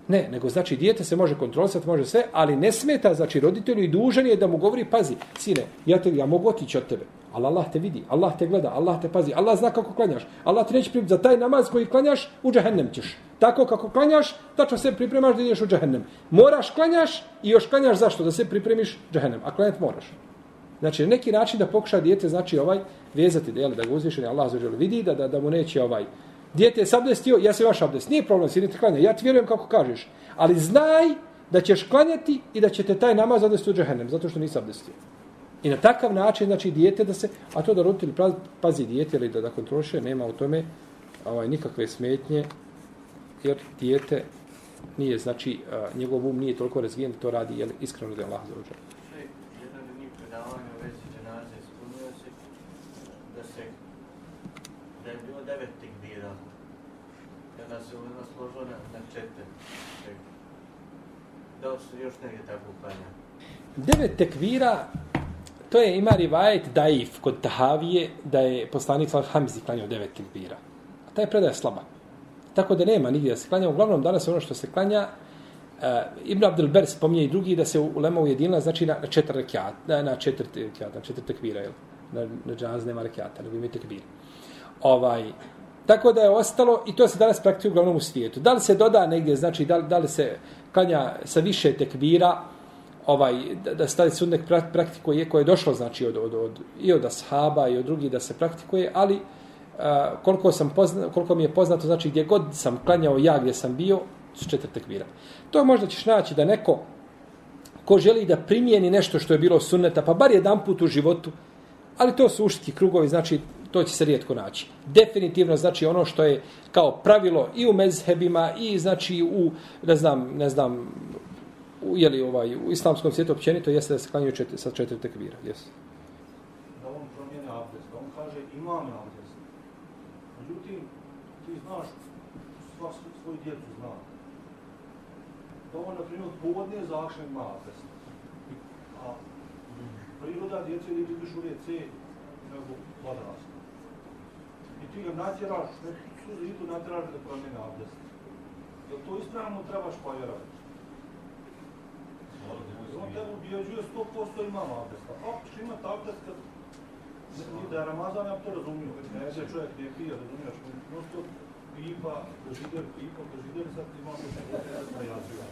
Ne, nego znači dijete se može kontrolisati, može sve, ali ne smeta, znači roditelju i dužan je da mu govori, pazi, sine, ja, te, ja mogu otići od tebe, ali Allah te vidi, Allah te gleda, Allah te pazi, Allah zna kako klanjaš, Allah ti neće pripremiti za taj namaz koji klanjaš, u džahennem ćeš. Tako kako klanjaš, tačno se pripremaš da ideš u džahennem. Moraš klanjaš i još klanjaš zašto? Da se pripremiš džahennem, a klanjati moraš. Znači, neki način da pokuša dijete, znači ovaj, vezati, da, da ga uzvišeni Allah vidi, da, da, da mu neće ovaj, Dijete je sabdestio, ja se vaš abdest. Nije problem, sinite klanja. Ja ti vjerujem kako kažeš. Ali znaj da ćeš klanjati i da će te taj namaz odvesti u džahennem, zato što nisi abdestio. I na takav način, znači, dijete da se, a to da roditelj pazi dijete ili da, da kontroliše, nema u tome ovaj, nikakve smetnje, jer dijete nije, znači, njegov um nije toliko razvijen, to radi jel, iskreno da je Allah za uđer. Da li se još negdje tako uklanja? Devet tekvira, to je ima rivajet daif kod Tahavije, da je poslanik Salah Hamzi klanjao devet tekvira. A ta je predaja slaba. Tako da nema nigdje da se klanja. Uglavnom, danas ono što se klanja, uh, Ibn Abdelber spominje i drugi da se ulema ujedinila, znači na, na četiri rekiata, na, na četiri rekiata, na četiri tekvira, jel? Na, na džaz nema rekiata, nego ima tekvira. Ovaj, Tako da je ostalo, i to se danas praktikuje uglavnom u svijetu. Da li se doda negdje, znači da, da li se klanja sa više tekvira, ovaj, da, da stavi sunnek praktikuje, koje je došlo znači od, od, od, i od ashaba i od drugih da se praktikuje, ali a, koliko, sam pozna, koliko mi je poznato, znači gdje god sam klanjao ja gdje sam bio, su četiri tekvira. To možda ćeš naći da neko ko želi da primijeni nešto što je bilo sunneta, pa bar jedan put u životu, ali to su uški krugovi, znači to će se rijetko naći. Definitivno znači ono što je kao pravilo i u mezhebima i znači u ne znam, ne znam u, jeli, ovaj, u islamskom svijetu općenito jeste da se klanjuju čet, sa četiri tekvira. Yes. Da on promijene abdest, da on kaže imam abdest. Međutim, ti znaš, sva svoj djecu zna. Da on, na primjer, povodnije zašle ima abdest. A priroda djece ide više u WC nego odrasta. I ti ga natjeraš, ne i tu natjeraš da promijene abdest. Jel to ispravno trebaš povjerovati? On te ubijeđuje 100% imam abdesta. Kako ćeš imati abdest kad ni da je Ramazan, ja to razumio. Ne je čovjek gdje pije, razumiješ, non stop pipa, kožider, pipa, kožider, sad imam da se ne najazio.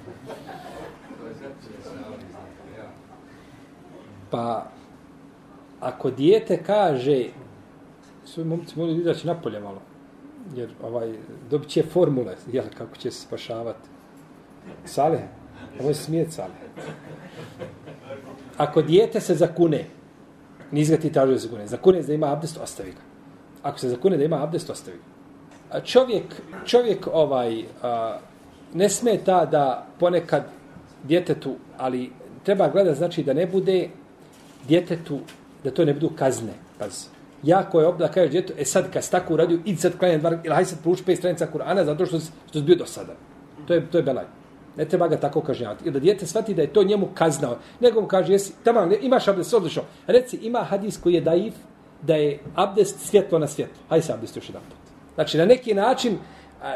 Pa, ako dijete kaže, sve momci moraju izaći napolje malo, jer ovaj, dobit će formule, jel, kako će se spašavati. Sale, ovo je smijet sale. Ako dijete se zakune, niz ga ti traži da se zakune, zakune da ima abdest, ostavi ga. Ako se zakune da ima abdest, ostavi ga. A čovjek, čovjek ovaj, a, ne sme ta da ponekad djetetu, ali treba gledati znači da ne bude djetetu, da to ne budu kazne. Pazi. Jako je obda, kaže djetu, e sad kad si tako uradio, idi sad klanjati dva, ili hajde sad pruči pet stranica Kur'ana zato što si, što si bio do sada. To je, to je belaj. Ne treba ga tako kažnjavati. Ili da djete shvati da je to njemu kaznao. Nego mu kaže, jesi, tamo, imaš abdest, odlično. Reci, ima hadis koji je daif, da je abdest svjetlo na svjetlo. Hajde se abdest još jedan put. Znači, na neki način,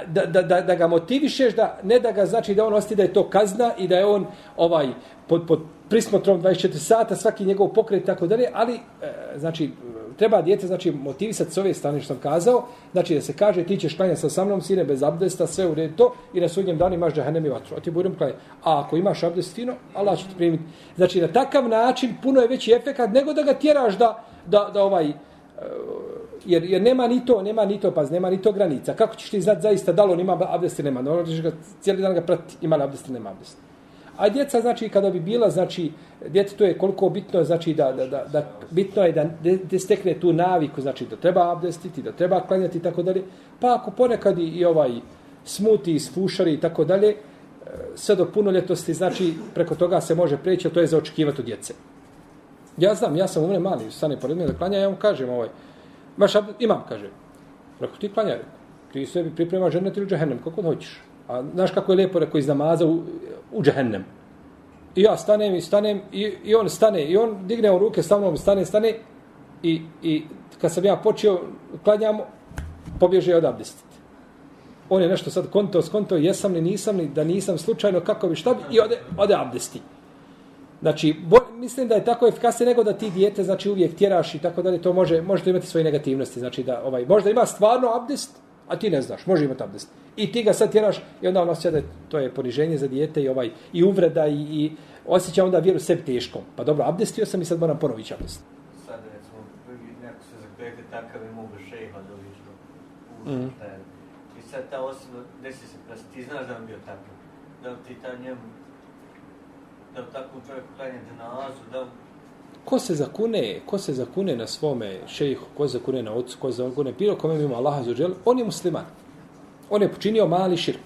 da, da, da, da ga motivišeš, da ne da ga znači da on osti da je to kazna i da je on ovaj pod, pod prismotrom 24 sata, svaki njegov pokret i tako dalje, ali e, znači treba dijete znači motivisati s ove strane što sam kazao, znači da se kaže ti ćeš klanjati sa sa mnom sine bez abdesta, sve u redu to i na sudnjem danu imaš džahenem i vatru. A ti budem klanjati. A ako imaš abdest fino, Allah će ti primiti. Znači na takav način puno je veći efekat nego da ga tjeraš da, da, da ovaj e, jer, jer nema ni to, nema ni to, pa nema ni to granica. Kako ćeš ti znati zaista da li on ima abdest ili nema? Ono ga cijeli dan ga prati, ima li abdest ili nema abdest. A djeca, znači, kada bi bila, znači, djete to je koliko bitno, znači, da, da, da, da bitno je da, da stekne tu naviku, znači, da treba abdestiti, da treba klanjati i tako dalje. Pa ako ponekad i, i ovaj smuti, isfušari i tako dalje, e, sve do punoljetosti, znači, preko toga se može preći, to je za očekivati od djece. Ja znam, ja sam umre mali, stane pored mene da klanja, ja vam kažem, ovaj, baš imam, kaže. Rekao, ti klanjaj. Ti sebi priprema ženet ili džahennem, kako hoćeš. A znaš kako je lijepo rekao iz namaza u, u džehennem. I ja stanem i stanem i, i on stane. I on digne u ruke sa mnom, stane, stane. I, I kad sam ja počeo klanjam, pobježe od abdestiti. On je nešto sad konto, skonto, jesam li, nisam li, da nisam slučajno, kako bi, šta bi, i ode, ode abdesti. Znači, bo, mislim da je tako efikasnije nego da ti dijete znači uvijek tjeraš i tako dalje, to može može to imati svoje negativnosti, znači da ovaj možda ima stvarno abdest, a ti ne znaš, može imati abdest. I ti ga sad tjeraš i onda on osjeća da to je poniženje za dijete i ovaj i uvreda i, i osjeća onda vjeru sebi teško. Pa dobro, abdestio sam i sad moram ponoviti abdest. Sad recimo, neko se zakljete takav i mogu šeha da Mhm. I sad ta osoba, desi se prst, ti znaš da on bio takav. Da li ti ta njemu, da li tako čovjek klanja dženazu, da li Ko se zakune, ko se zakune na svome šejhu, ko se zakune na ocu, ko se zakune bilo kome mimo Allaha za on je musliman. On je počinio mali širk.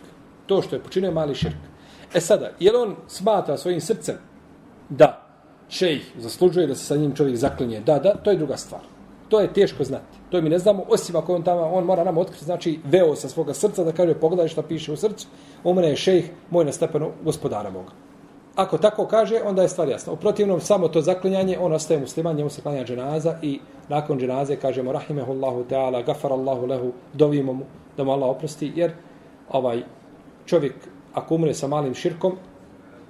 To što je počinio mali širk. E sada, je li on smatra svojim srcem da šejh zaslužuje da se sa njim čovjek zaklinje? Da, da, to je druga stvar. To je teško znati. To mi ne znamo, osim ako on tamo, on mora nam otkriti, znači, veo sa svoga srca, da kaže, pogledaj šta piše u srcu, umre je šejh, moj na stepenu gospodara moga. Ako tako kaže, onda je stvar jasna. U protivnom, samo to zaklinjanje, on ostaje musliman, njemu se klanja dženaza i nakon dženaze kažemo rahimehullahu ta'ala, gafarallahu lehu, dovimo mu da mu Allah oprosti, jer ovaj čovjek, ako umre sa malim širkom,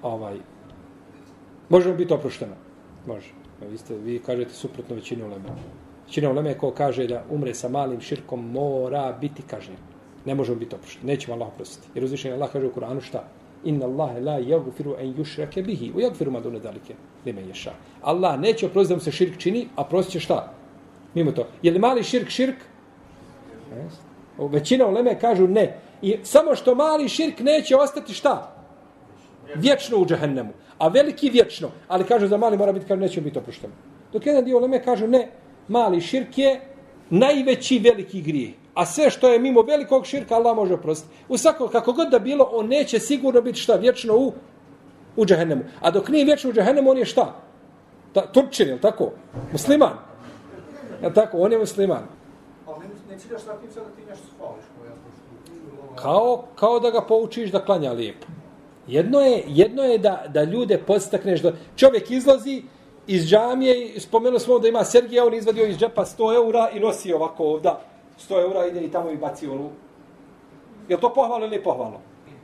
ovaj, može mu biti oprošteno. Može. Vi, ste, vi kažete suprotno većinu uleme. Većina uleme ko kaže da umre sa malim širkom mora biti kažnjen. Ne može mu biti oprošteno. Neće mu Allah oprostiti. Jer uzvišenje Allah kaže u Kur'anu šta? Inna Allahe la yaghfiru an yushraka bihi wa yaghfiru ma duna zalika liman yasha. Allah neće oprostiti da mu se širk čini, a prostiće šta? Mimo to. Je li mali širk širk? Yes. Većina uleme kažu ne. I samo što mali širk neće ostati šta? Vječno u džehennemu. A veliki vječno. Ali kažu za mali mora biti, kažu neće biti oprošteno. Dok jedan dio uleme kažu ne, mali širk je najveći veliki grijeh. A sve što je mimo velikog širka, Allah može oprostiti. U svako, kako god da bilo, on neće sigurno biti šta vječno u, u džahennemu. A dok nije vječno u džahennemu, on je šta? Ta, Turčin, je tako? Musliman. Je tako? On je musliman. Ali ne, ne ciljaš sa tim sad da ti nešto spališ. Kao, kao da ga poučiš da klanja lijepo. Jedno je, jedno je da, da ljude podstakneš da čovjek izlazi iz džamije i spomenuo smo da ima Sergija, on izvadio iz džepa 100 eura i nosi ovako ovdje. 100 eura ide i tamo i baci onu. Je to pohvalno ili pohvalno?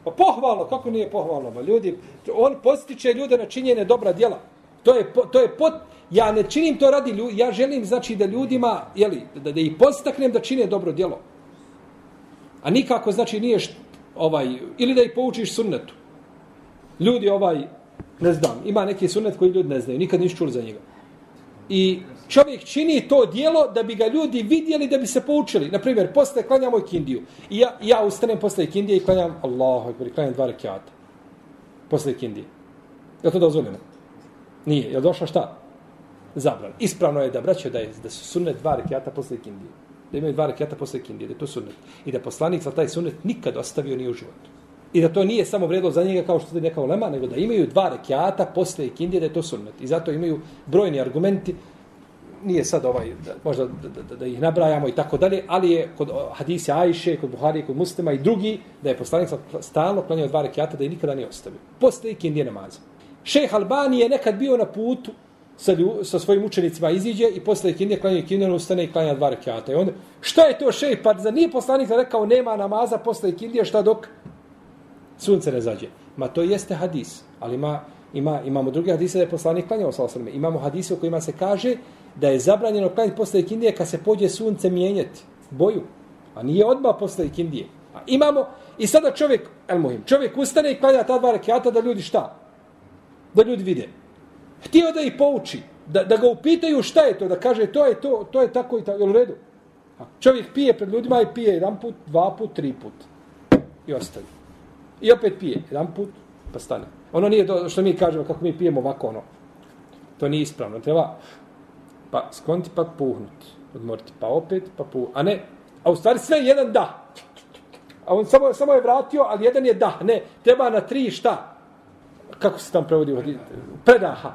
Pa pohvalno, kako nije pohvalno? Ba, ljudi, on postiče ljude na činjenje dobra djela. To je, to je pot, ja ne činim to radi ljudi, ja želim znači da ljudima, jeli, da, da ih postaknem da čine dobro djelo. A nikako znači nije št, ovaj, ili da ih poučiš sunnetu. Ljudi ovaj, ne znam, ima neki sunnet koji ljudi ne znaju, nikad nisu čuli za njega. I čovjek čini to dijelo da bi ga ljudi vidjeli, da bi se poučili. Naprimjer, posle klanjamo ikindiju. I ja, ja ustanem posle ikindije i klanjam Allahu ekber, klanjam dva rekiata. Posle ikindije. Je to dozvoljeno? Nije. Je došla šta? Zabran. Ispravno je da braće da, je, da su sunnet dva rekiata posle ikindije. Da imaju dva rekiata posle ikindije, da je to sunnet. I da poslanik za taj sunnet nikad ostavio ni u životu. I da to nije samo vredilo za njega kao što je neka ulema, nego da imaju dva rekiata posle ikindije, da je to sunnet. I zato imaju brojni argumenti nije sad ovaj, da, možda da, da, da, ih nabrajamo i tako dalje, ali je kod hadise Ajše, kod Buhari, kod Muslima i drugi, da je poslanik stalno klanjao dva rekiata da je nikada nije ostavio. Posle ikindije namaza. Šejh Albani je nekad bio na putu sa, lju, sa svojim učenicima iziđe i posle ikindije klanja ikindije, ustane i klanja dva rekiata. I onda, šta je to šejh? Pa za nije poslanik rekao nema namaza posle ikindije, šta dok sunce ne zađe. Ma to jeste hadis, ali ima, ima, imamo druge hadise da je poslanik klanjao sa osrme. Imamo hadise u kojima se kaže da je zabranjeno klanjati posle ikindije kad se pođe sunce mijenjati boju. A nije odmah posle ikindije. A imamo, i sada čovjek, el muhim, čovjek ustane i klanja ta dva rekiata da ljudi šta? Da ljudi vide. Htio da ih pouči, da, da ga upitaju šta je to, da kaže to je to, to je tako i tako, jel u redu? A čovjek pije pred ljudima i pije jedan put, dva put, tri put. I ostavi. I opet pije jedan put, pa stane. Ono nije do, što mi kažemo kako mi pijemo ovako ono. To nije ispravno. Treba pa skloniti pa puhnuti. Odmoriti pa opet pa puhnuti. A ne, a u stvari sve jedan da. A on samo, samo je vratio, ali jedan je da. Ne, treba na tri šta? Kako se tam prevodi? Predaha.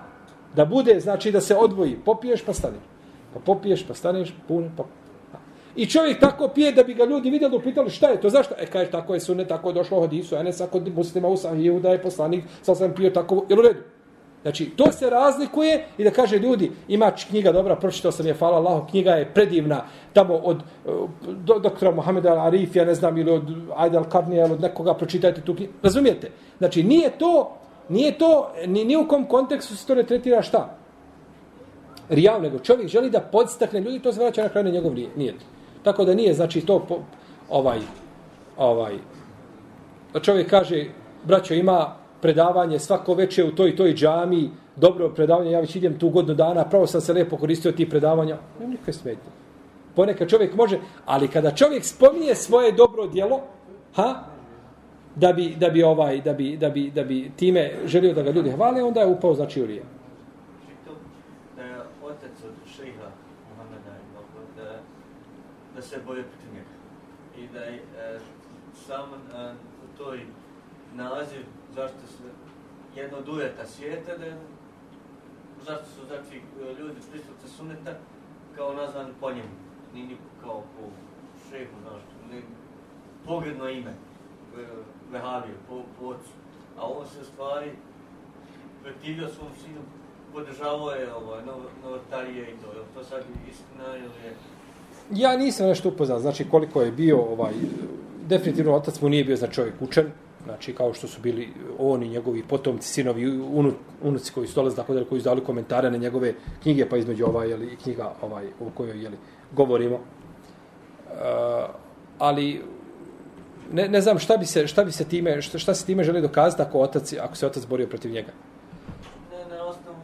Da bude, znači da se odvoji. Popiješ pa staneš. Pa popiješ pa staneš, puno pa I čovjek tako pije da bi ga ljudi vidjeli, upitali šta je to, zašto? E, kaže, tako je sunet, tako je došlo u hadisu, ne sako muslima u sahiju, da je poslanik, sam sam pio tako, jel u redu? Znači, to se razlikuje i da kaže ljudi, ima knjiga dobra, pročitao sam je, hvala Allah, knjiga je predivna, tamo od eh, do, doktora Mohameda Arifija, ne znam, ili od Aida Al-Karnija, ili od nekoga, pročitajte tu knjigu. Razumijete? Znači, nije to, nije to, ni, ni u kom kontekstu se to ne tretira šta? Rijav, nego čovjek želi da podstakne ljudi, to se vraća na kraju na njegov nijet. Tako da nije, znači, to po, ovaj, ovaj, da čovjek kaže, braćo, ima predavanje svako veče u toj toj džami, dobro predavanje, ja već idem tu godinu dana, pravo sam se lepo koristio ti predavanja, nema nikakve smetnje. Ponekad čovjek može, ali kada čovjek spominje svoje dobro djelo, ha, da bi, da bi ovaj da bi, da bi, da bi time želio da ga ljudi hvale, onda je upao znači u rijem. E, da se boje protiv njega. I da je e, sam e, toj naziv zašto se jedno od uvjeta svijeta, da je, zašto su takvi ljudi pristupca suneta kao nazvani po njemu. ni niko kao po šehu, znaš, ne, pogredno ime, e, po, po ocu. A on se stvari protivio svom sinu, podržavao je ovaj, novotarije i to. Je to sad istina ili je Ja nisam nešto upoznao, znači koliko je bio ovaj definitivno otac mu nije bio za čovjek učen, znači kao što su bili on i njegovi potomci, sinovi, unuci koji su dolazili, tako da koji su dali komentare na njegove knjige, pa između ovaj, jeli, knjiga ovaj, o kojoj jeli, govorimo. Uh, ali ne, ne znam šta bi se, šta bi se time, šta, šta se time želi dokazati ako, otac, ako se otac borio protiv njega. Ne, na osnovu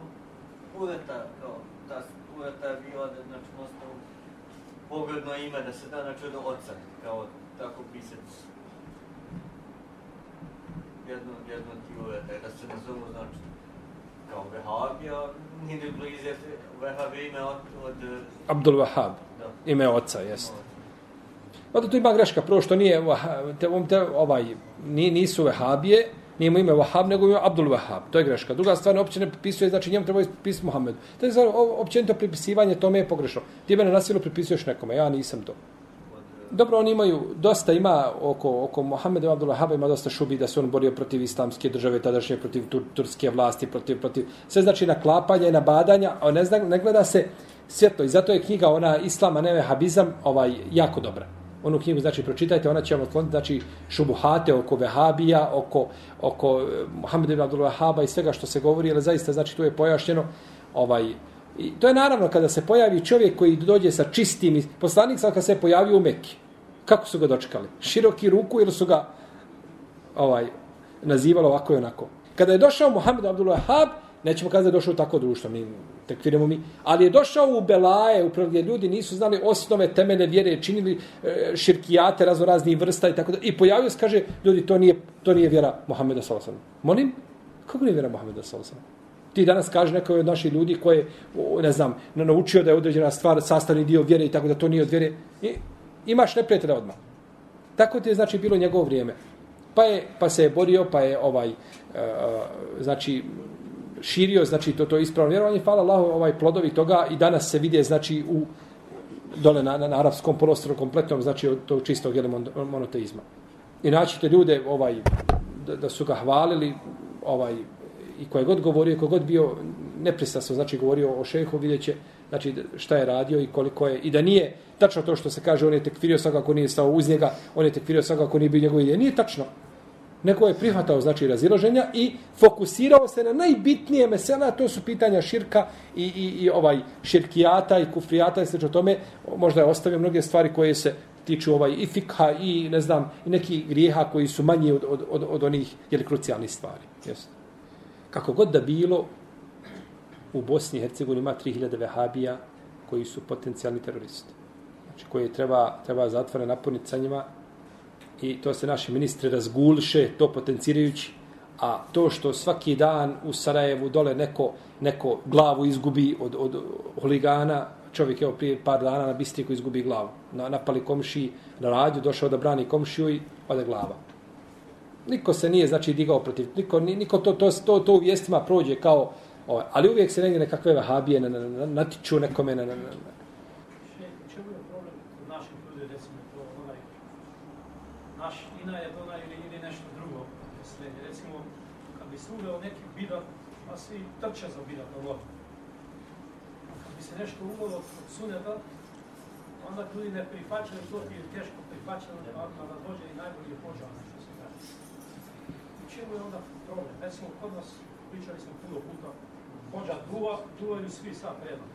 uveta, kao, ta uveta je bila znači, da pogledno ime da se da znači od oca, kao tako pisati Jedno, jedno ti uvete, da se nazovu, znači, kao Vehabija, nije ne Vehabija ime od... od Abdul Wahab, ime oca, jest. Onda tu ima greška, prvo što nije, te, te, ovaj, nisu Vehabije, nije mu ime Wahab, nego ime Abdul Wahab. To je greška. Druga stvar, uopće ne pripisuje, znači njemu treba pisati Muhammed. To je stvar, općenito pripisivanje, tome je pogrešno. Ti mene nasilo pripisuješ nekome, ja nisam to dobro, oni imaju, dosta ima oko, oko Mohameda Abdullah Haba ima dosta šubi da se on borio protiv islamske države, tadašnje protiv tur, turske vlasti, protiv, protiv, sve znači naklapanja i nabadanja, a ne, zna, ne gleda se svjetlo. I zato je knjiga ona Islama, neve habizam ovaj, jako dobra. Onu knjigu, znači, pročitajte, ona će vam otkloniti, znači, šubuhate oko Vehabija, oko, oko eh, Mohameda Mohameda Abdullah Haba i svega što se govori, ali zaista, znači, tu je pojašnjeno, ovaj, I to je naravno kada se pojavi čovjek koji dođe sa čistim, poslanik sa kada se pojavio u Mekki. Kako su ga dočekali? Široki ruku ili su ga ovaj nazivalo ovako i onako. Kada je došao Muhammed Abdullah Hab, nećemo kazati da je došao tako društvo, mi tekviramo mi, ali je došao u Belaje, upravo gdje ljudi nisu znali osnove temene vjere, činili e, širkijate razno raznih vrsta i tako da. I pojavio se, kaže, ljudi, to nije, to nije vjera Muhammeda Salasalama. Molim? Kako nije vjera Muhammeda Salasalama? Ti danas kaže neko od naših ljudi koje, ne znam, naučio da je određena stvar sastavni dio vjere i tako da to nije od vjere. I, imaš neprijatelja odmah. Tako ti je znači bilo njegovo vrijeme. Pa je pa se je borio, pa je ovaj e, e znači širio znači to to ispravno vjerovanje. Hvala Allahu ovaj plodovi toga i danas se vide znači u dole na, na, na arapskom prostoru kompletnom znači od tog čistog jel, monoteizma. I naći ljude ovaj da, da su ga hvalili ovaj i koje god govorio, koje god bio nepristasno, znači govorio o šehu, vidjet će znači, šta je radio i koliko je, i da nije tačno to što se kaže, on je tekfirio svakako nije stao uz njega, on je tekfirio svakako nije bio njegov ide, nije tačno. Neko je prihvatao, znači, razilaženja i fokusirao se na najbitnije mesela, to su pitanja širka i, i, i ovaj širkijata i kufrijata i sveče tome, možda je ostavio mnoge stvari koje se tiču ovaj i fikha i ne znam i neki grijeha koji su manji od, od, od, od onih jel, krucijalnih stvari. Jesu. Kako god da bilo, u Bosni i Hercegovini ima 3000 vehabija koji su potencijalni teroristi. Znači, koje treba, treba zatvore napuniti sa njima i to se naši ministri razgulše, to potencirajući, a to što svaki dan u Sarajevu dole neko, neko glavu izgubi od, od huligana, čovjek je prije par dana na Bistriku izgubi glavu. Na, napali komši na radju, došao da brani komšiju i ode glava. Niko se nije znači digao protiv, niko, niko to, to, to, to u vijestima prođe kao, ovaj, ali uvijek se negdje nekakve vahabije na, na, na, natiču nekome na, na, na, na. Čemu je problem kod naših ljudi, recimo, to onaj, naš ina je onaj ili, ili nešto drugo, sledi. recimo, kad bi se uveo neki bidat, pa svi trče za bidat, ovo. Kad bi se nešto uvelo od suneta, onda ljudi ne prihvaćaju to, jer teško prihvaćaju, a da dođe i najbolji počeo, čemu je onda problem? Recimo, kod nas pričali smo puno puta, vođa duva, duvaju svi sad predom.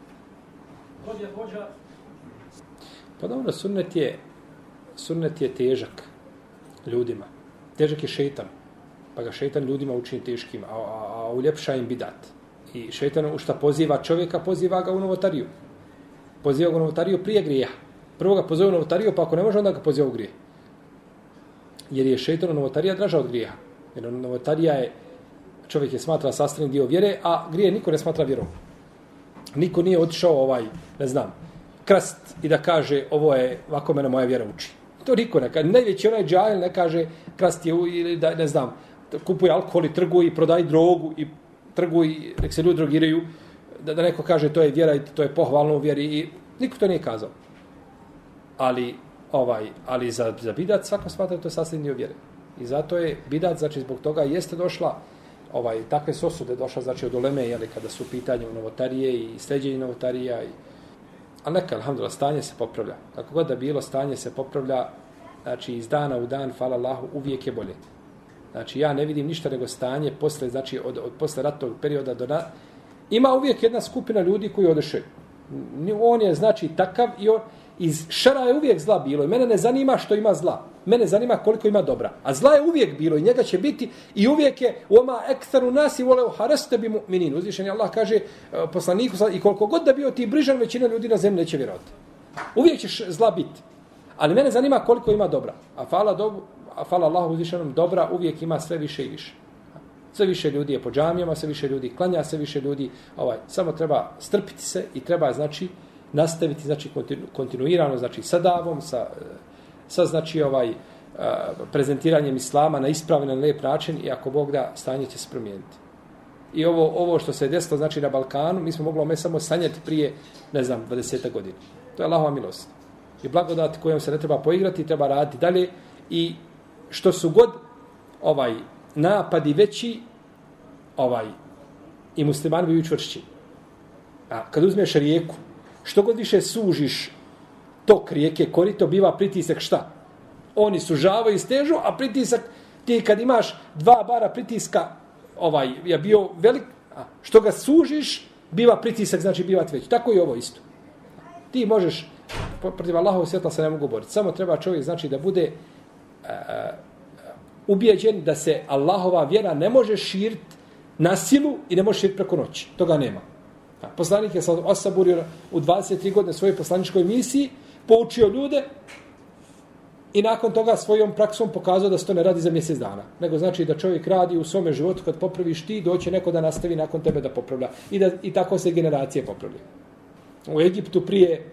God je vođa... Pa dobro, sunnet je, sunnet je težak ljudima. Težak je šeitan. Pa ga šeitan ljudima učini teškim, a, a, a uljepša im bidat. I šeitan u šta poziva čovjeka, poziva ga u novotariju. Poziva ga u novotariju prije grija. Prvo ga poziva u novotariju, pa ako ne može, onda ga poziva u grije. Jer je šeitan u novotarija draža od grija. Jer novotarija je, čovjek je smatra sastavni dio vjere, a grije niko ne smatra vjerom. Niko nije otišao ovaj, ne znam, krst i da kaže ovo je, ovako mene moja vjera uči. To niko ne kaže. Najveći onaj džajl ne kaže krst je ili da, ne znam, kupuje alkohol i trguje i prodaje drogu i trguje, nek se ljudi drogiraju, da, da neko kaže to je vjera i to je pohvalno u vjeri i niko to nije kazao. Ali, ovaj, ali za, za bidat svako smatra to sastavni dio vjere. I zato je bidat, znači zbog toga jeste došla ovaj takve sosude došla znači od uleme je li kada su pitanje novotarije i sleđenje novotarija i a neka alhamdulillah stanje se popravlja. Kako god da bilo stanje se popravlja znači iz dana u dan hvala Allahu uvijek je bolje. Znači ja ne vidim ništa nego stanje posle znači od od posle ratnog perioda do na... ima uvijek jedna skupina ljudi koji odešaju. On je znači takav i on iz šara je uvijek zla bilo i mene ne zanima što ima zla. Mene zanima koliko ima dobra. A zla je uvijek bilo i njega će biti i uvijek je oma ektaru nasi vole u haraste bi mu'minin. Uzvišen Allah kaže e, poslaniku i koliko god da bio ti brižan većina ljudi na zemlji neće vjerovati. Uvijek će zla biti. Ali mene zanima koliko ima dobra. A fala, do, a fala Allahu uzvišenom dobra uvijek ima sve više i više. Sve više ljudi je po džamijama, sve više ljudi klanja, sve više ljudi ovaj samo treba strpiti se i treba znači nastaviti znači kontinu, kontinuirano znači sa davom sa eh, sa znači ovaj eh, prezentiranjem islama na ispravan na lep način i ako Bog da stanje će se promijeniti. I ovo ovo što se desilo znači na Balkanu, mi smo mogli ome samo sanjati prije ne znam 20 godina. To je Allahova milost. i blagodat kojom se ne treba poigrati, treba raditi dalje i što su god ovaj napadi veći, ovaj i muslimani bi učvršći. A kad uzmeš rijeku, što god više sužiš tok rijeke korito, biva pritisak šta? Oni sužavaju i stežu, a pritisak, ti kad imaš dva bara pritiska, ovaj, je bio velik, a što ga sužiš, biva pritisak, znači biva veći. Tako i ovo isto. Ti možeš, protiv Allahov svjetla se ne mogu boriti. Samo treba čovjek, znači, da bude uh, ubijeđen da se Allahova vjera ne može širiti na silu i ne može širiti preko noći. Toga nema. Poslanik je osaburio u 23 godine svoje poslaničkoj misiji, poučio ljude i nakon toga svojom praksom pokazao da se to ne radi za mjesec dana. Nego znači da čovjek radi u svome životu kad popraviš ti, doće neko da nastavi nakon tebe da popravlja. I, da, i tako se generacije popravljaju. U Egiptu prije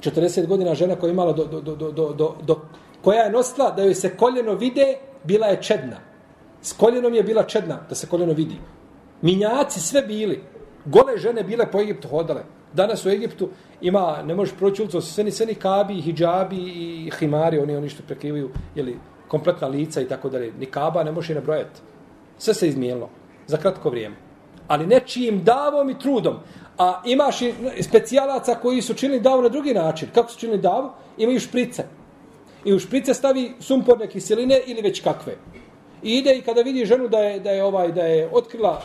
40 godina žena koja je imala do, do, do, do, do, do, do, koja je nosila da joj se koljeno vide, bila je čedna. S koljenom je bila čedna, da se koljeno vidi. Minjaci sve bili. Gole žene bile po Egiptu hodale. Danas u Egiptu ima, ne možeš proći ulicu, sve ni, sve ni kabi, hijabi i himari, oni, oni što prekrivaju, jeli, kompletna lica i tako dalje. Ni kaba ne možeš i nabrojati. Sve se izmijenilo. Za kratko vrijeme. Ali ne čijim davom i trudom. A imaš i specijalaca koji su činili davu na drugi način. Kako su činili davu? Imaju šprice. I u šprice stavi sumporne kiseline ili već kakve. I ide i kada vidi ženu da je, da je ovaj da je otkrila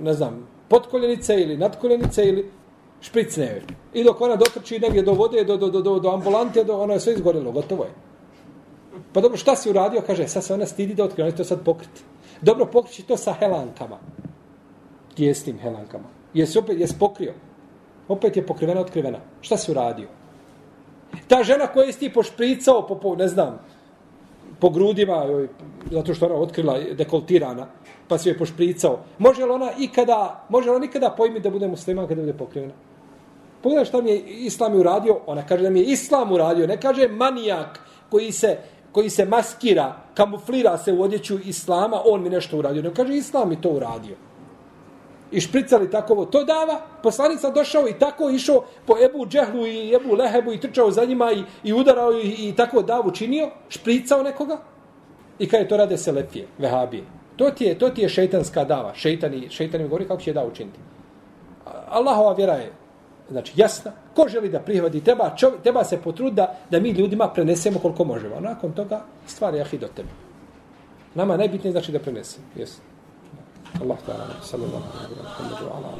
ne znam, potkoljenice ili nadkoljenice ili špricne. I dok ona dotrči negdje do vode, do, do, do, do, do ambulante, do, ono je sve izgorelo, gotovo je. Pa dobro, šta si uradio? Kaže, sad se ona stidi da otkrije, ona to sad pokriti. Dobro, pokriči to sa helankama. Gdje helankama? Jesi opet, jesi pokrio? Opet je pokrivena, otkrivena. Šta si uradio? Ta žena koja je ti pošpricao, po, po, ne znam, po grudima, joj, zato što ona otkrila dekoltirana, pa se je pošpricao. Može li ona ikada, može li ona ikada pojmi da bude musliman kada bude pokrivena? Pogledaj šta mi je Islam uradio, ona kaže da mi je Islam uradio, ne kaže manijak koji se, koji se maskira, kamuflira se u odjeću Islama, on mi nešto uradio. Ne kaže Islam mi to uradio. I špricali tako to dava, poslanik došao i tako išao po Ebu Džehlu i Ebu Lehebu i trčao za njima i, i udarao i, i tako davu činio, špricao nekoga. I kada je to rade Selefije, Vehabije. To ti je, to ti je šeitanska dava. Šeitani, šeitani mi govori kako će da učiniti. Allahova vjera je znači, jasna. Ko želi da prihvati, treba, čovjek, treba se potruditi da, da mi ljudima prenesemo koliko možemo. Nakon toga stvar je ahid od tebe. Nama najbitnije znači da prenesemo. Jesno. Allah ta'ala, sallallahu alaihi wa sallam,